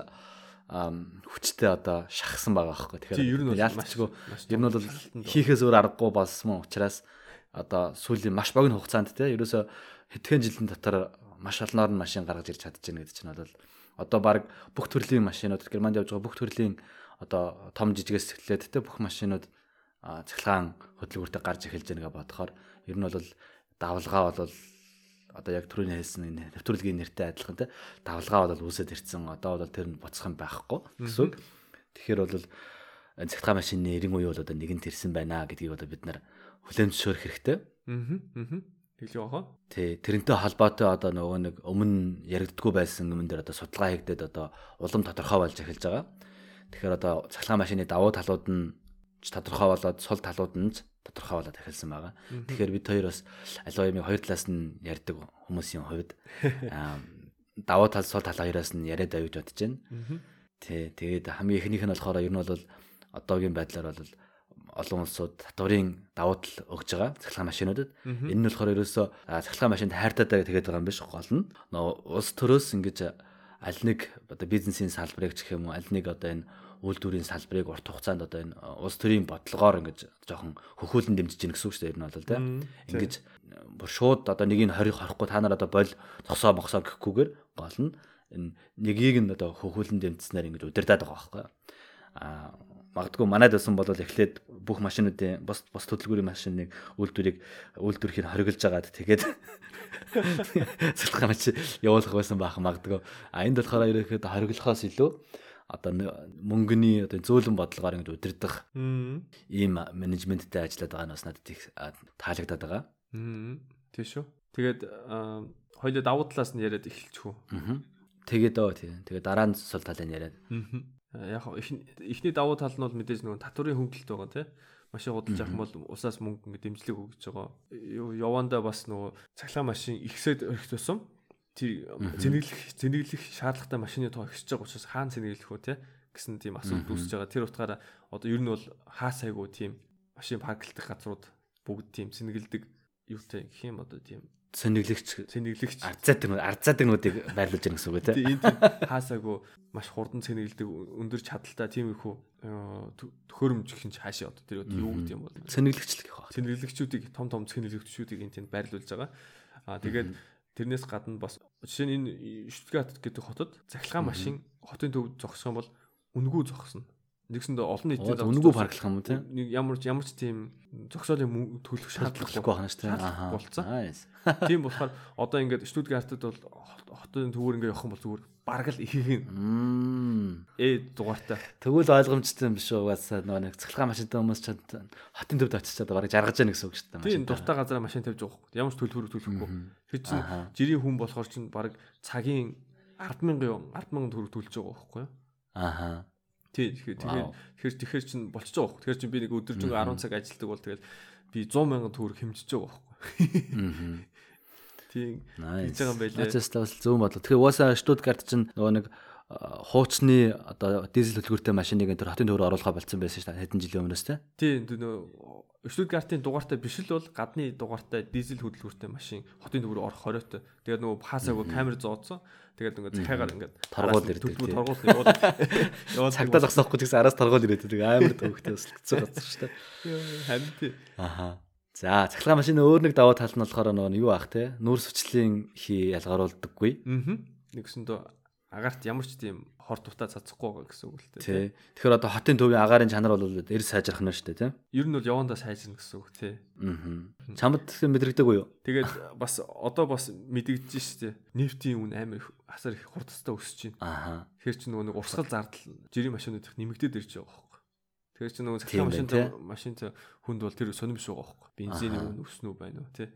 хүчтэй одоо шахсан байгаа байхгүй.
Нь бол
яалтчгүй ер нь бол хийхээс өөр аргагүй болсон учраас одоо сүүлийн маш богино хугацаанд те ерөөсө хэдхэн жилийн дотор маш олноор нь машин гаргаж ирж чадчихна гэдэг чинь бол одоо баг бүх төрлийн машинууд Германд явж байгаа бүх төрлийн одоо том жижигээс эхлээд те бүх машинууд цахилгаан хөдөлгөөртэй гарч эхэлж байгааг бодохоор ер нь бол давлгаа бол одоо яг түрүүний хэлсэн энэ нэвтрүүлгийн нэртэй адилхан те давлгаа бол үүсэд ирсэн одоо бол тэр нь буцах юм байхгүй гэсэн үг. Тэгэхээр бол цахилгаан машины 90 үе бол одоо нэгэн тэрсэн байна гэдгийг одоо бид нар хүлээн зөвшөөрөх хэрэгтэй.
Аа. Аа. Хэлээ яхаа.
Тий, тэрнтэй холбоотой одоо нөгөө нэг өмнө яригддггүй байсан юм дээр одоо судалгаа хийгдээд одоо улам тодорхой болж эхэлж байгаа. Тэгэхээр одоо цахилгаан машины давуу талууд нь тодорхой болоод сул талууд нь тодорхой болоод эхэлсэн байгаа. Тэгэхээр бид хоёр бас аливаа юмыг хоёр талаас нь ярьдаг хүмүүсийн хувьд аа давуу тал сул тал хоёроос нь яриад авиж бодож байна. Тий, тэгээд хамгийн ихнийх нь болохоор ер нь бол одоогийн байдлаар бол олон улсууд татварын давуу тал өгж байгаа цахилгаан машинуудад. Энэ нь болохоор ерөөсөө цахилгаан машинд хайртаатай тэгээд байгаа юм биш гол нь. Улс төрөөс ингэж аль нэг одоо бизнесийн салбарыг ч гэх юм уу аль нэг одоо энэ үйлдвэрийн салбарыг урт хугацаанд одоо энэ улс төрийн бодлогоор ингэж жоохон хөхүүлэн дэмжиж гин гэсэн үг шүү дээ ер нь бол тийм. Ингэж бүр шууд одоо нэгийг 20 хорохгүй та нар одоо боль цогсоо мохсоо гэхгүйгээр гол нь энэ нэгийг нь одоо хөхүүлэн дэмжснээр ингэж удирдах байгаа байхгүй юу. А магадгүй манайд байсан бол эхлээд бүх машинуудын бус бус хөдөлгүүрийн машиныг үйлдвэрийг үйлдвэрхийн хориглож агаад тэгээд цэлхэ машин явуулах байсан баах магадгүй. А энд болохоор ерөөхдөө хориглохоос илүү одоо мөнгөний одоо зөөлөн бодлогоор ингэж удирдах ийм менежменттэй ажиллаад байгаа нь бас надад их таалагдаад байгаа.
Аа. Тий шүү. Тэгээд аа, хоёулаа давуу талаас нь яриад эхэлчих үү.
Аа. Тэгээд оо тий. Тэгээд дараа нь сул талын яриад.
Яг ихний давуу тал нь бол мэдээж нөгөө татварын хөнгөлөлт байгаа тий. Машин худалдаж авах юм бол усаас мөнгө ингэ дэмжлэг өгж байгаа. Явандаа бас нөгөө цахилгаан машин ихсээд өрх тусам тэр зэнэглэх зэнэглэх шаардлагатай машины тоо ихсэж байгаа учраас хаана зэнэглэх вэ те гэсэн тийм асуудал үүсэж байгаа. Тэр утгаараа одоо ер нь бол хаа сайгүй тийм машин парклах газрууд бүгд тийм зэнэглдэг юутай гэх юм одоо тийм
Сонирхлогч
цэнэглэгч
арцаадаг арцаадагнуудыг байрлуулж ирнэ гэсэн үг тий.
тийм тийм хаасаагүй маш хурдан цэнэглдэг өндөр чадaltaй тийм их төхөөрөмж гэх юм хаашаа одоо тэр юу гэдэг юм бол
Сонирхлогчлог гэх баг.
цэнэглэгчүүдийг том том цэнэглэгчүүдийг энэ тэнд байрлуулж байгаа. Аа тэгээд тэрнээс гадна бас жишээ нь энэ Штутгарт гэдэг хотод захилгаан машин хотын төвд зогсох юм бол үнгүй зогсно. Нэгсэндээ олон нийтэд
Үнэгүй парклах юм уу тий.
нэг ямар ч ямар ч тийм зогсоолын төлөх
Шаардлагагүй байна шүү дээ.
Шаардлагагүй болцсон. Тийм болохоор одоо ингээд Штутгартад бол хотын төвөр ингээд явах юм бол зүгээр бараг л нь
Мм.
ээ дугаартай.
Тэгвэл ойлгомжтой юм биш үү? Угаасаа нөгөө нэг цахилгаан машинтай хүмүүс ч хотын төвд очичаад бараг жаргаж яах гэсэн үг шүү дээ.
Тийм дуртай газараа машин тавьж байгаа хөөх. Ямар ч төлбөр төлөхгүй. Тэр чинь жирийн хүн болохоор чинь бараг цагийн 100000 100000 төгрөг төлж байгаа байхгүй юу?
Аха.
Тий тэгэхээр тэгэхээр тэгэхээр чинь болчихж байгаа хөөх. Тэгэхээр чинь би нэг өдөржингөө 10 цаг ажилладаг бол тэгэл би 100 мянган төгрөг хэмжиж байгаа байхгүй. Тийм хийж байгаа юм байлээ.
Ачаас бас зөв бодлоо. Тэгэхээр угаасаа Штутгарт чинь нөгөө нэг а, хуучны одоо дизель төлгөртэй машиныг энэ төр хотын төвөөр оруулахаа болцсон байсан шүү дээ. Хэдэн жилийн өмнөөс те.
Тийм нөө Штутгартын дугаартай биш л бол гадны дугаартай дизель хөдөлгөөртэй машин хотын төвөөр орох хориотой. Тэгээд нөгөө хасаагүй камер зооцсон. Тэгээд нөгөө захиагаар ингээд
Торгуул ирдэг,
төлбөр торгуул яваад яваад
Цагдаа зогсоохгүй гэсэн араас торгуул ирээд байдаг. Амар бас хэцүү газар шүү дээ.
харин тий.
Аха. За, цахилгаан машины өөр нэг даваа тал нь болохоор нөгөө юу ах те. Нүүр сүчлийн хий ялгаруулдаггүй.
Аа. Нэгсэндөө агаарт ямар ч тийм хор дутаа цацахгүй гэсэн үг л дээ.
Тий. Тэгэхээр одоо хотын төвийн агаарын чанар бол эр сайжрах нь шүү дээ, тий.
Ер нь бол явандаа сайжирна гэсэн үг тий.
Аа. Чамд мэдрэгдэггүй юу?
Тэгээд бас одоо бас мэдэгдэж штэ. Нефтийн үн амар их асар их хурдтай өсөж байна.
Аха.
Тэгэхээр чи нөгөө нэг урсгал зардал жирийн машинууд их нэмэгдээд ирж байгаа байхгүй. Тэгэхээр чи нөгөө
Тийм
цахилгаан
байна,
машин
тий.
машин хүнд бол тэр сонирм шүү байгаа байхгүй. Бензиний үн өснө үү байна уу тий.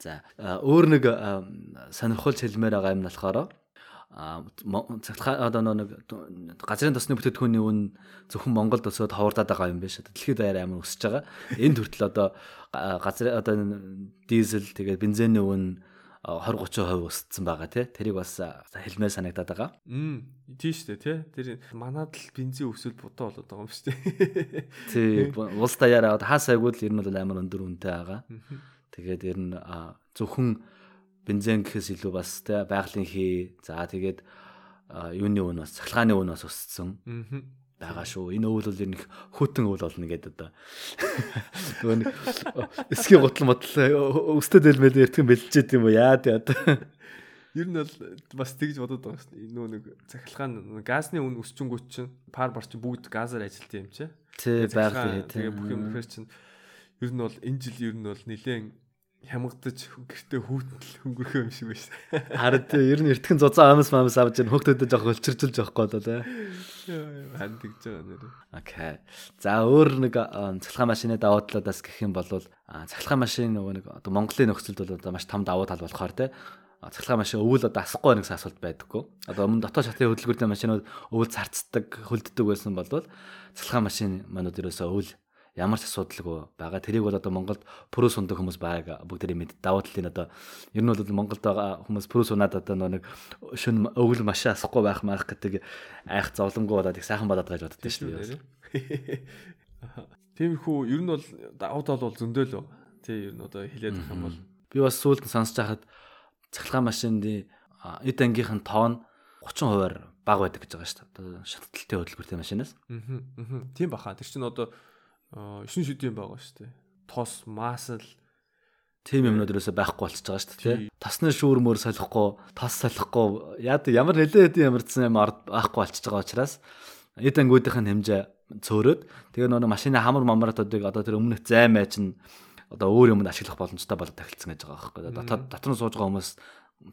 За, өөр нэг а, сонирхолж хэлмээр байгаа юм болохоор цагтаа одоо нэг газрын тосны бүтээгдэхүүний үн зөвхөн Монголд өсөд ховордаад байгаа юм биш. Дэлхийд даяар амар өсөж байгаа. Энэ төртөл одоо газрын одоо дизель тэгээд бензиний үн 20 30% өссөн байгаа тий. Тэрийг бас хэлмээр санагдаад байгаа.
Мм тийм штэ тий. Тэр манад л бензин өсөл бодоо болоод байгаа юм штэ.
Тий, улс даяараа одоо хаа сайгүй л ер нь бол амар өндөр үнэтэй байгаа. Тэгээд ер нь зөвхөн бензин гэхээс илүү бас те байгалийн хий. За тэгээд юуны үн бас цахилгааны үн бас өссөн
Аа.
байгаа шүү. Энэ өвөл бол их хөтөн өвөл болно гэдэг одоо. Нөгөө нэг эсгийн гутал мотл өсtöд элмэл эртгэн бэлчээд юм уу яа тий одоо.
Ер нь бол бас тэгж бодоод байгаа дээ. Нөө нэг цахилгаан газны үн өсчөнгүүт чинь пар бар чинь бүгд газар ажилт юм чи.
Тий хий тий.
Тэгээ бүх юм ихэр чинь ер нь бол энэ жил ер нь бол нилээн хямгадаж гэртээ хүүтэл хөнгөрөх юм шиг дээ.
Харин тий ер нь эртгэн зузаан амс мамс авч ин хөөхтөдөө жоох өлчирчүүлж явахгүй болоо тий.
Хан тэгж байгаа нэр.
Окей. За өөр нэг а, цахилгаан машины давуу талуудаас гэх юм бол цахилгаан машин нөгөө нэг одоо Монголын нөхцөлд бол одоо маш том давуу тал болохоор те цахилгаан машин өвөл одоо асахгүй гэсэн асуулт байдаггүй. Одоо өмнө дотоод шатын хөдөлгүүртэй машинууд өвөл зарцдаг, хөлддөг байсан бол цахилгаан машин манууд ерөөсөө өвөл ямар ч асуудалгүй байгаа. Тэрийг бол одоо Монголд пүрүс ундаг хүмүүс байга бүгдээ мэд. Давуу талын одоо ер нь бол Монголд байгаа хүмүүс пүрүс унаад одоо нэг шүн өвөл машин асахгүй байх маах гэдэг айх зовлонгүй болоод их сайхан болоод байж боддоо шүү дээ.
Тиймэрхүү ер нь бол давуу тал бол зөндөөл. Тий ер нь одоо хилээд байх юм бол
Би бас сүүлд нь сонсож байхад цахилгаан машины эд ангийнх нь тоон 30% бага байдаг гэж байгаа шүү дээ. Одоо шатталтай хөдөлгөөртэй машинаас.
Аа. Аа. Тийм баха. Тэр чинь одоо аа, 9 шүдийн байгаа шүү дээ. Тос, масл
Тийм юмнууд ерөөсөй байхгүй болчихж байгаа шүү дээ. тий. Тосны шүүр мөр солихгүй, тос солихгүй яа ямар нэлээд хэдийн ямарчсан юм байхгүй болчихж байгаа учраас эд ангуудынх нь хэмжээ цөөрөөд тэгээ нөгөө машины хамар мамратуудыг одоо тэр өмнөх займаа чинь одоо өөр юмд ашиглах боломжтой болоод тахилцсан гэж байгаа байхгүй. Дотоод дотор нь сууж байгаа хүмүүс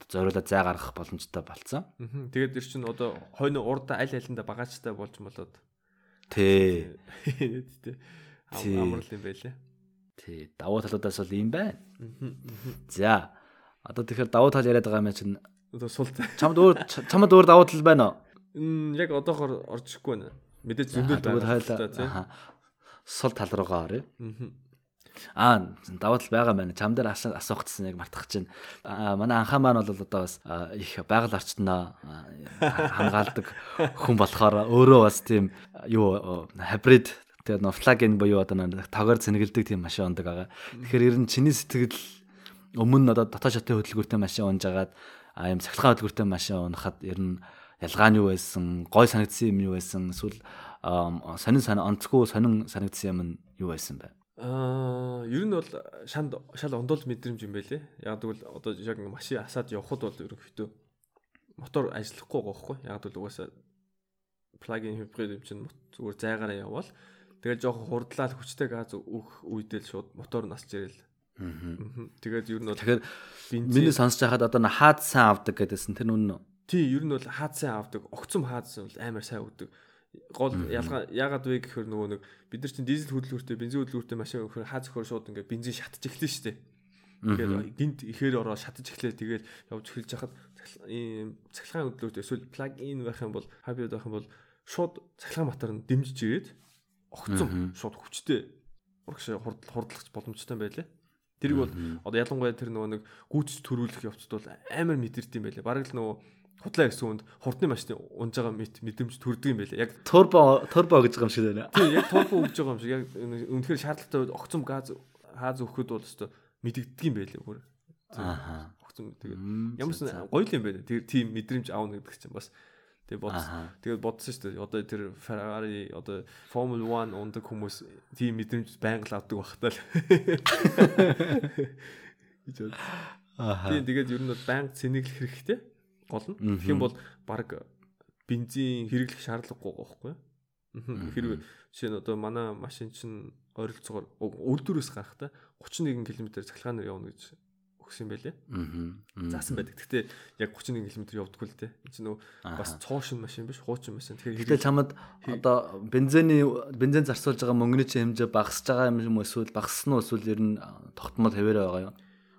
зориулаад зай гаргах боломжтой болцсон.
Аа. Тэгээд тэр чинь одоо хойно урд аль алинда багаачтай болж молоод
Тий.
тий
Тий.
Амрал юм байлээ.
Тий. Давуу талуудаас бол ийм байна. За. Одоо тэгэхээр давуу тал яриад байгаа юм чинь
Одоо сул
чамд өөр чамд өөр давуу тал байна уу?
Яг одоохор орж ирэхгүй байна. Мэдээж зөндөл байна тий.
сул тал руугаа орё.
Аа.
Даваа тал байгаа байна. Чам дээр асуу- асуух гэсэн яг мартах чинь. Аа манай анхаа маань бол одоо бас их байгаль орчноо аа, хамгаалдаг хүн болохоор өөрөө бас тийм юу хибрид тэгээ нофлагин буюу одоо нэг тогоор цэнгэлдэг тийм машин ундаг байгаа. Тэгэхээр ер нь чиний сэтгэл өмнө нь одоо дотоод шатын хөдөлгүүртэй машин унж агаад аа юм цахилгаан хөдөлгүүртэй машин унахад ер нь ялгаа нь юу байсан, гой санагдсан юм юу байсан, эсвэл сонин сан онцгүй сонин санагдсан юм нь юу байсан бэ?
Аа, ер нь бол шанд шал ондол мэдрэмж юм байлээ. Яг тэгвэл одоо яг машин асаад явхад бол ерөнхийдөө мотор ажиллахгүй байхгүй. Яг тэгвэл угаасаа плагин хибрид юм чинь зүгээр зайгаараа явбал тэгээд жоохон хурдлаад хүчтэй газ өөх үедээ л шууд мотор насч ирэл. Аа. Тэгээд ер нь бол
Тэгэхээр миний сонсож байхад одоо н хаадсан авдаг гэдээсэн тэр үү?
тий ер нь бол хаадсан авдаг, огцом хаадсан бол амар сайн өгдөг. Гол ялгаа ягаад вэ гэхээр нөгөө нэг бид нар чинь дизель хөдөлгөөртэй, бензин хөдөлгөөртэй машин өгөхөр хаа зөхөр шууд ингээ бензин шатж эхлэн штэ. Тэгэхээр гинт ихээр ороо шатж эхлэе тэгээд явж эхэлж хахад ийм цахилгаан хөдөлгөөртэй эсвэл plug in байх юм бол hybrid байх юм бол шууд цахилгаан матар нь дэмжиж ирээд огцом шууд хүчтэй урагш хурд хурдлагч боломжтой байлээ. Тэрийг бол одоо ялангуяа тэр нөгөө нэг гүйцэд төрүүлэх явцд бол амар мэдэрдэг юм байлээ. Бараг л нөгөө худлаа гэсэн үнд хурдны машины унж байгаа мэд мэдрэмж төрдөг юм байлээ. Яг
Турбо турбо гэж байгаа юм шиг байна.
тийм яг турбо өгж байгаа юм шиг яг үнэхээр шаардлагатай үед огцом газ хааз өгөхөд бол өстой мэдэгддэг юм байлээ бүр.
Ааха.
Огцом тэгээд ямар ч гоё юм байна. Тэр тийм мэдрэмж аавна гэдэг чинь бас тэгээд бод
Аха.
тэгээд бодсон шүү дээ. Одоо тэр Ferrari одоо Formula 1 ундаг хүмүүс тийм мэдрэмж байнга л авдаг багтаа л. Тийм тэгээд ер нь бол байнга цэнэглэх хэрэгтэй. Гол нь. Тэгэх юм бол баг бензин хэрэглэх шаардлагагүй байхгүй юу? Хэрвээ жишээ нь одоо манай машин чинь ойролцоогоор үйлдвэрээс гарахтаа 31 км цахилгаанаар явна гэж өгсөн юм байлээ.
Мгм.
Заасан байдаг. Гэхдээ яг 31 км явдаггүй л дээ. Энэ чинь нөгөө бас цоошин машин биш, хуучин машин. Тэгэхээр
Гэтэл чамд одоо бензиний бензин зарцуулж байгаа мөнгөний хэмжээ багасж байгаа юм эсвэл багассан уу эсвэл ер нь тогтмол хэвээрээ байгаа юу?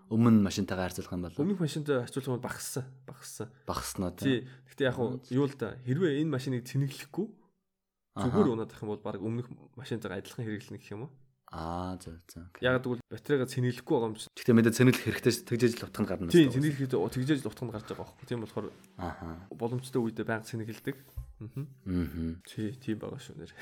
Өмнө машинтайгаа харьцуулах юм бол
өмнөх машинтай харьцуулах нь багассан, багассан.
багаснаа
Тий. Гэхдээ яг уу юу л да хэрвээ энэ машиныг цэнэглэхгүй зүгээр унаад ах юм бол баг өмнөх машинтайгаа адилхан хэрэглэнэ гэх юм уу?
Аа зөв зөв.
Яг тэгвэл батарейга цэнэглэхгүй байгаа юм чинь.
Гэхдээ мэдээ цэнэглэх хэрэгтэй шүү. Тэгжээж л утганд гарна.
Тийм цэнэглэхэд тэгжээж л утганд гарч байгаа байхгүй. Тийм болохоор
Ааха.
боломжтой үедээ байнга цэнэглэдэг. Аа. Тий, тийм байгаа шүү нэр.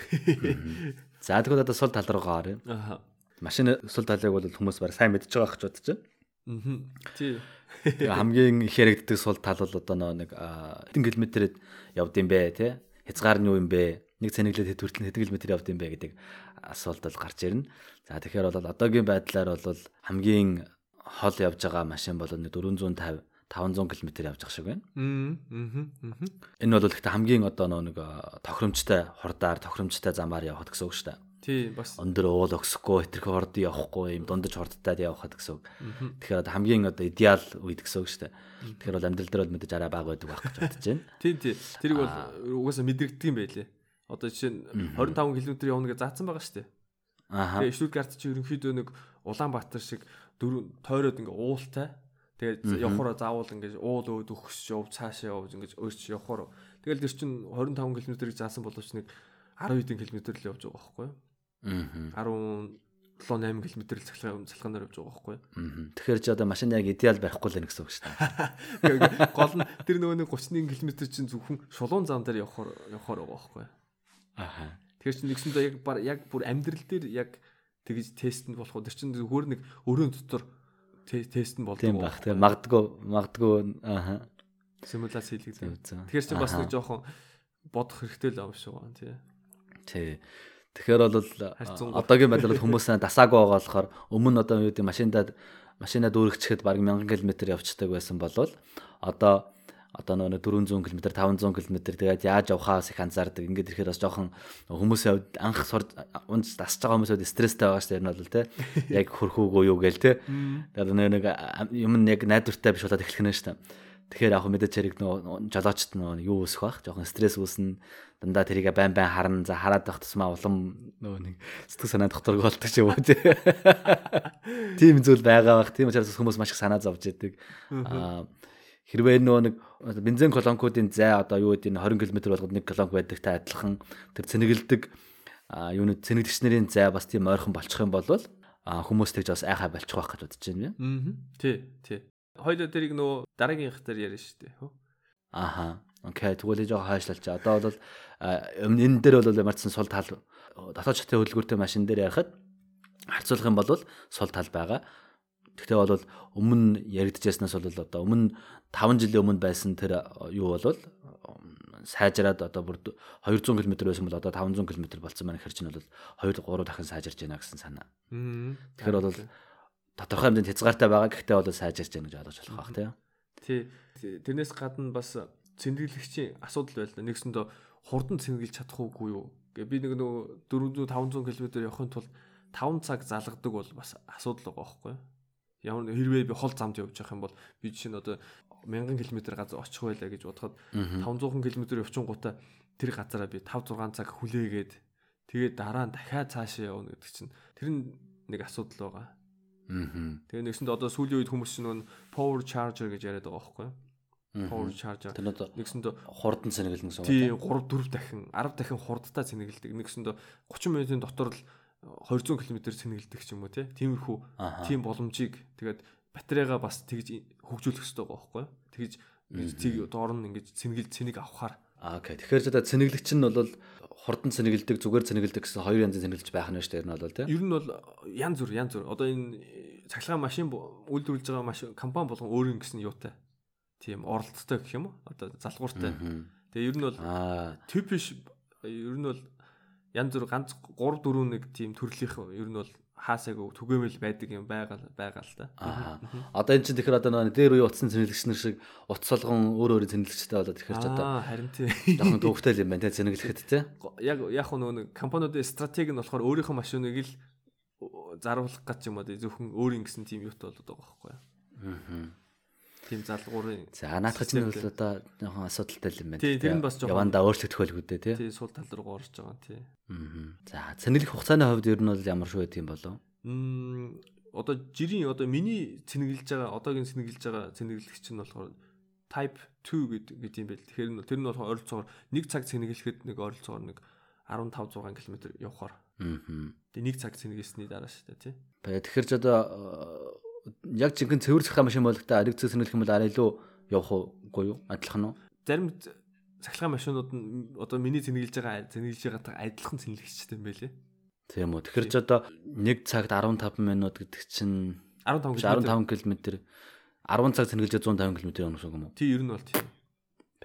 За тэгвэл одоо сул тал руугаа оръё.
Аа.
Машины сул талыг бол хүмүүс баг сайн мэдж байгаа гэж бодож байна.
Аа. Тий.
Тэгээ хамгийн их яригддаг сул тал бол одоо нэг а, хэдэн километрэд явд юм бэ те хязгаар нь юу юм бэ нэг цэнэглээд хэд хүртэл хэдэн километр явд юм бэ гэдэг асуулт бол гарч ирнэ. За тэгэхээр бол одоогийн байдлаар бол хамгийн хол явж байгаа машин бол нэг 450 500 км явж байгаа шиг байна. Энэ бол гэхдээ хамгийн одоо нэг а, тохиромжтой хурдаар тохиромжтой замаар явах гэсэн үг шүү дээ.
Тий, бас
Өндөр уул өгсөхгүй, хэтэрхий хурд явахгүй, юм дундаж хурдтай явахад гэсэн үг. Тэгэхээр одоо хамгийн одоо идеал үед гэсэн үг шүү дээ. Тэгэхээр бол амьдрал дээр бол мэдээж арай бага байдаг байх гэж бодож байна.
тий, тий. Тэрийг бол угаасаа мэдрэгдэг юм байлээ. Одоо жишээ нь 25 км явна гэж заасан байгаа шүү дээ.
Ааха.
Тэгээ Штутгарт чи ерөнхийдөө нэг Улаанбаатар шиг дөрөв тойроод ингээ уултай. Тэгээд явхороо заавал ингээ уул өөд өгсөж яв цаашаа явж ингээ өөрч явхороо. Тэгэл тэр чин 25 км-ийг заасан боловч нэг 10 хэдэн км л явж байгаа байхгүй юу?
Аа.
17 8 км л цахилгаан цахилгаанаар явж байгаа байхгүй юу?
Тэгэхээр ч одоо машин яг идеал барихгүй л нэ гэсэн үг шүү дээ.
Тэгээ гол нь тэр нөгөө нэг 31 км чинь зөвхөн шулуун зам дээр явхоор явхоор байгаа байхгүй
Ааха.
Тэгэхээр чинь нэгсэндээ яг яг бүр амьдрал дээр яг тэгж тест нь болох уу? Тэр чинь зүгээр нэг өрөөнд дотор те- тест нь болдог.
Тийм байх. Тэгээ магадгүй магадгүй ааха.
симуляц
зөв.
Тэгэхээр чинь бас нэг жоохон бодох хэрэгтэй л юм шиг байна тий.
Тий. Тэгэхээр бол одоогийн байдлаар хүмүүс дасаагүй байгаа болохоор өмнө одоо юу гэдэг машиндаа машинаа дүүргчэхэд баг 1000 км явцдаг байсан болвол одоо одоо нөгөө 400 км 500 км тэгээд яаж явахаас их анзаардаг. Ингээд ирэхээр бас жоохон хүмүүсийн хувьд анх унж дасж байгаа хүмүүсүүд стресстэй байгаа шүү дээ. Энэ бол те яг хөрхүүгөө юу гээл те. Тэгээд нэг юм нь яг найдвартай биш болоод эхлэх нь шүү дээ. Тэгэхээр яг мэдээж хэрэг нөгөө жолоочт нөгөө юу үүсэх бах жоохон стресс үүснэ дандаа тэрийг байн байн харна за хараад байх тусмаа улам нөгөө нэг сэтгэл санаа докторг болдог ч юм уу тий. Тийм зүйл байгаа бах тийм учраас хүмүүс маш их санаа зовж яадаг. Аа Хэрвээ нөгөө нэг бензин колонкуудын зай одоо юу гэдэг нь 20 км болгоод 1 колонк байдаг та адилхан тэр цэнэгэлдэг юунууд цэнэглэгчнэрийн зай бас тийм ойрхон болчих юм бол хүмүүс тэгж бас айхаа болчих байх гэж бодож байна.
Аа. Тий, тий. Хоёлоо тэрийг нөгөө дараагийнх дээр ярьж штэ.
Аха. Окей, тэгвэл жоо хойшлалч. Одоо бол энэ дээр бол ямарчсан сул тал дотоод чатын хөдөлгөөртэй машин дээр ярихад харьцуулах юм бол сул тал байгаа. Тэгтээ бол өмнө яригдчихснаас бол одоо өмнө 5 жилийн өмнө байсан тэр юу бол сайжраад одоо бүр 200 км байсан бол одоо 500 км болсон маань хэрэг чинь бол 2 3 дахин сайжирч байна гэсэн санаа. Тэгэхээр бол тодорхой хэмжээнд хязгаартай байгаа гэхдээ бол сайжирч байна гэж ойлгож болох
тийм. Тий. Тэрнээс гадна бас цэнгэлэгчийн асуудал байлаа. Нэгсэндээ хурдан цэнгэлж чадах уугүй юу? Би нэг нөгөө 400 500 км явахын тулд 5 цаг залгадаг бол бас асуудал байгаа байхгүй юу? Ямар хэрвээ би хол замд явж явах юм бол би жишээ нь одоо 1000 км газар очих байлаа гэж бодоход 500 км явчихгуудаа тэр газараа би 5 6 цаг хүлээгээд тэгээд дараа нь дахиад цаашаа явна гэдэг чинь тэр нэг асуудал байгаа. Аа. Тэгээ нэгсэнд одоо сүүлийн үед хүмүүс чинь power charger гэж яриад байгаа байхгүй юу? Power charger.
Тэр нь
нэгсэнд
хурдан цэнэглэн гэсэн
үг. Тий, 3 4 дахин 10 дахин хурдтай цэнэглэдэг. Нэгсэнд 30 минутын дотор л 200 км цэнэглэдэг ч юм уу тий. Тиймэрхүү тийм боломжийг тэгээд батарейгаа бас тэгж хөгжүүлэх хэрэгтэй байгаа байхгүй юу? Тэгж цэг доор нь ингэж цэнгэлж цэнийг авахаар.
Аа окей. Тэгэхээр одоо цэнэглэгч нь бол хурдан цэнэгэлдэг, зүгээр цэнэгэлдэг гэсэн хоёр янзын цэнэглэж байх нь шүү дээ. Ер нь бол тийм.
Ер нь бол янз бүр, янз бүр. Одоо энэ цахилгаан машин үйлдвэрлэж байгаа машин компани болгон өөр юм гэсэн юутай. Тийм оролцтой гэх юм уу? Одоо залгууртай. Тэгээ ер нь бол типиш ер нь бол янз бүр ганц 3 4 нэг тийм төрлийнх ер нь бол хаасаагүй түгээмэл байдаг юм байгаа байгаа л да.
Аа. Одоо эн чинь тэгэхээр одоо нэг дээр үе утсан цэнэглэгч нар шиг утас солгон өөр өөр цэнэглэгчтэй болоод тэгэхээр ч одоо
Аа харин тий.
Жохон төвхтэй юм байна тий цэнэглэхэд тий.
Яг яг нөгөө компаниудын стратеги нь болохоор өөрийнхөө машиныг л заруулах гэж юм одоо зөвхөн өөрийн гэсэн тийм юутай болоод байгаа байхгүй юу. Аа. Тийм залгуурын.
За наадах чинь бол одоо жоохон асуудалтай юм байна.
Тий, тэр нь бас
жоохон явандаа өөрчлөгдөх байлгүй дээ тий.
Тий, сул тал руу орж байгаа тий.
Аа. За цэнэглэх хугацааны хувьд ер нь бол ямар шүү гэдэг юм болов?
Мм одоо жирийн одоо миний цэнэглэж байгаа одоогийн цэнэглэж байгаа цэнэглэгч нь болохоор type 2 гэдэг гэдэг юм байл. Тэгэхээр нь тэр нь болохоор ойролцоогоор 1 цаг цэнэглэхэд нэг ойролцоогоор нэг 15 6 км явахаар. Аа. Тэгээ 1 цаг цэнэглэсний дараа шүү дээ тий.
Тэгэхээр ч одоо яг жинхэнэ цэвэр цахилгаан машин болгохтой ариг цэс сэнэлэх юм бол арай илүү явах уугүй юу? Адилхан уу?
Зарим цахилгаан машинууд нь одоо миний цэнэглэж байгаа цэнэглэж байгаатай адилхан цэнэглэгчтэй юм байлээ.
Тийм үү. Тэгэхээр ч одоо 1 цагт 15 минут гэдэг чинь
15
15 км 10 цаг цэнэглэж 150 км явна гэсэн юм уу?
Тий, ер нь бол тийм.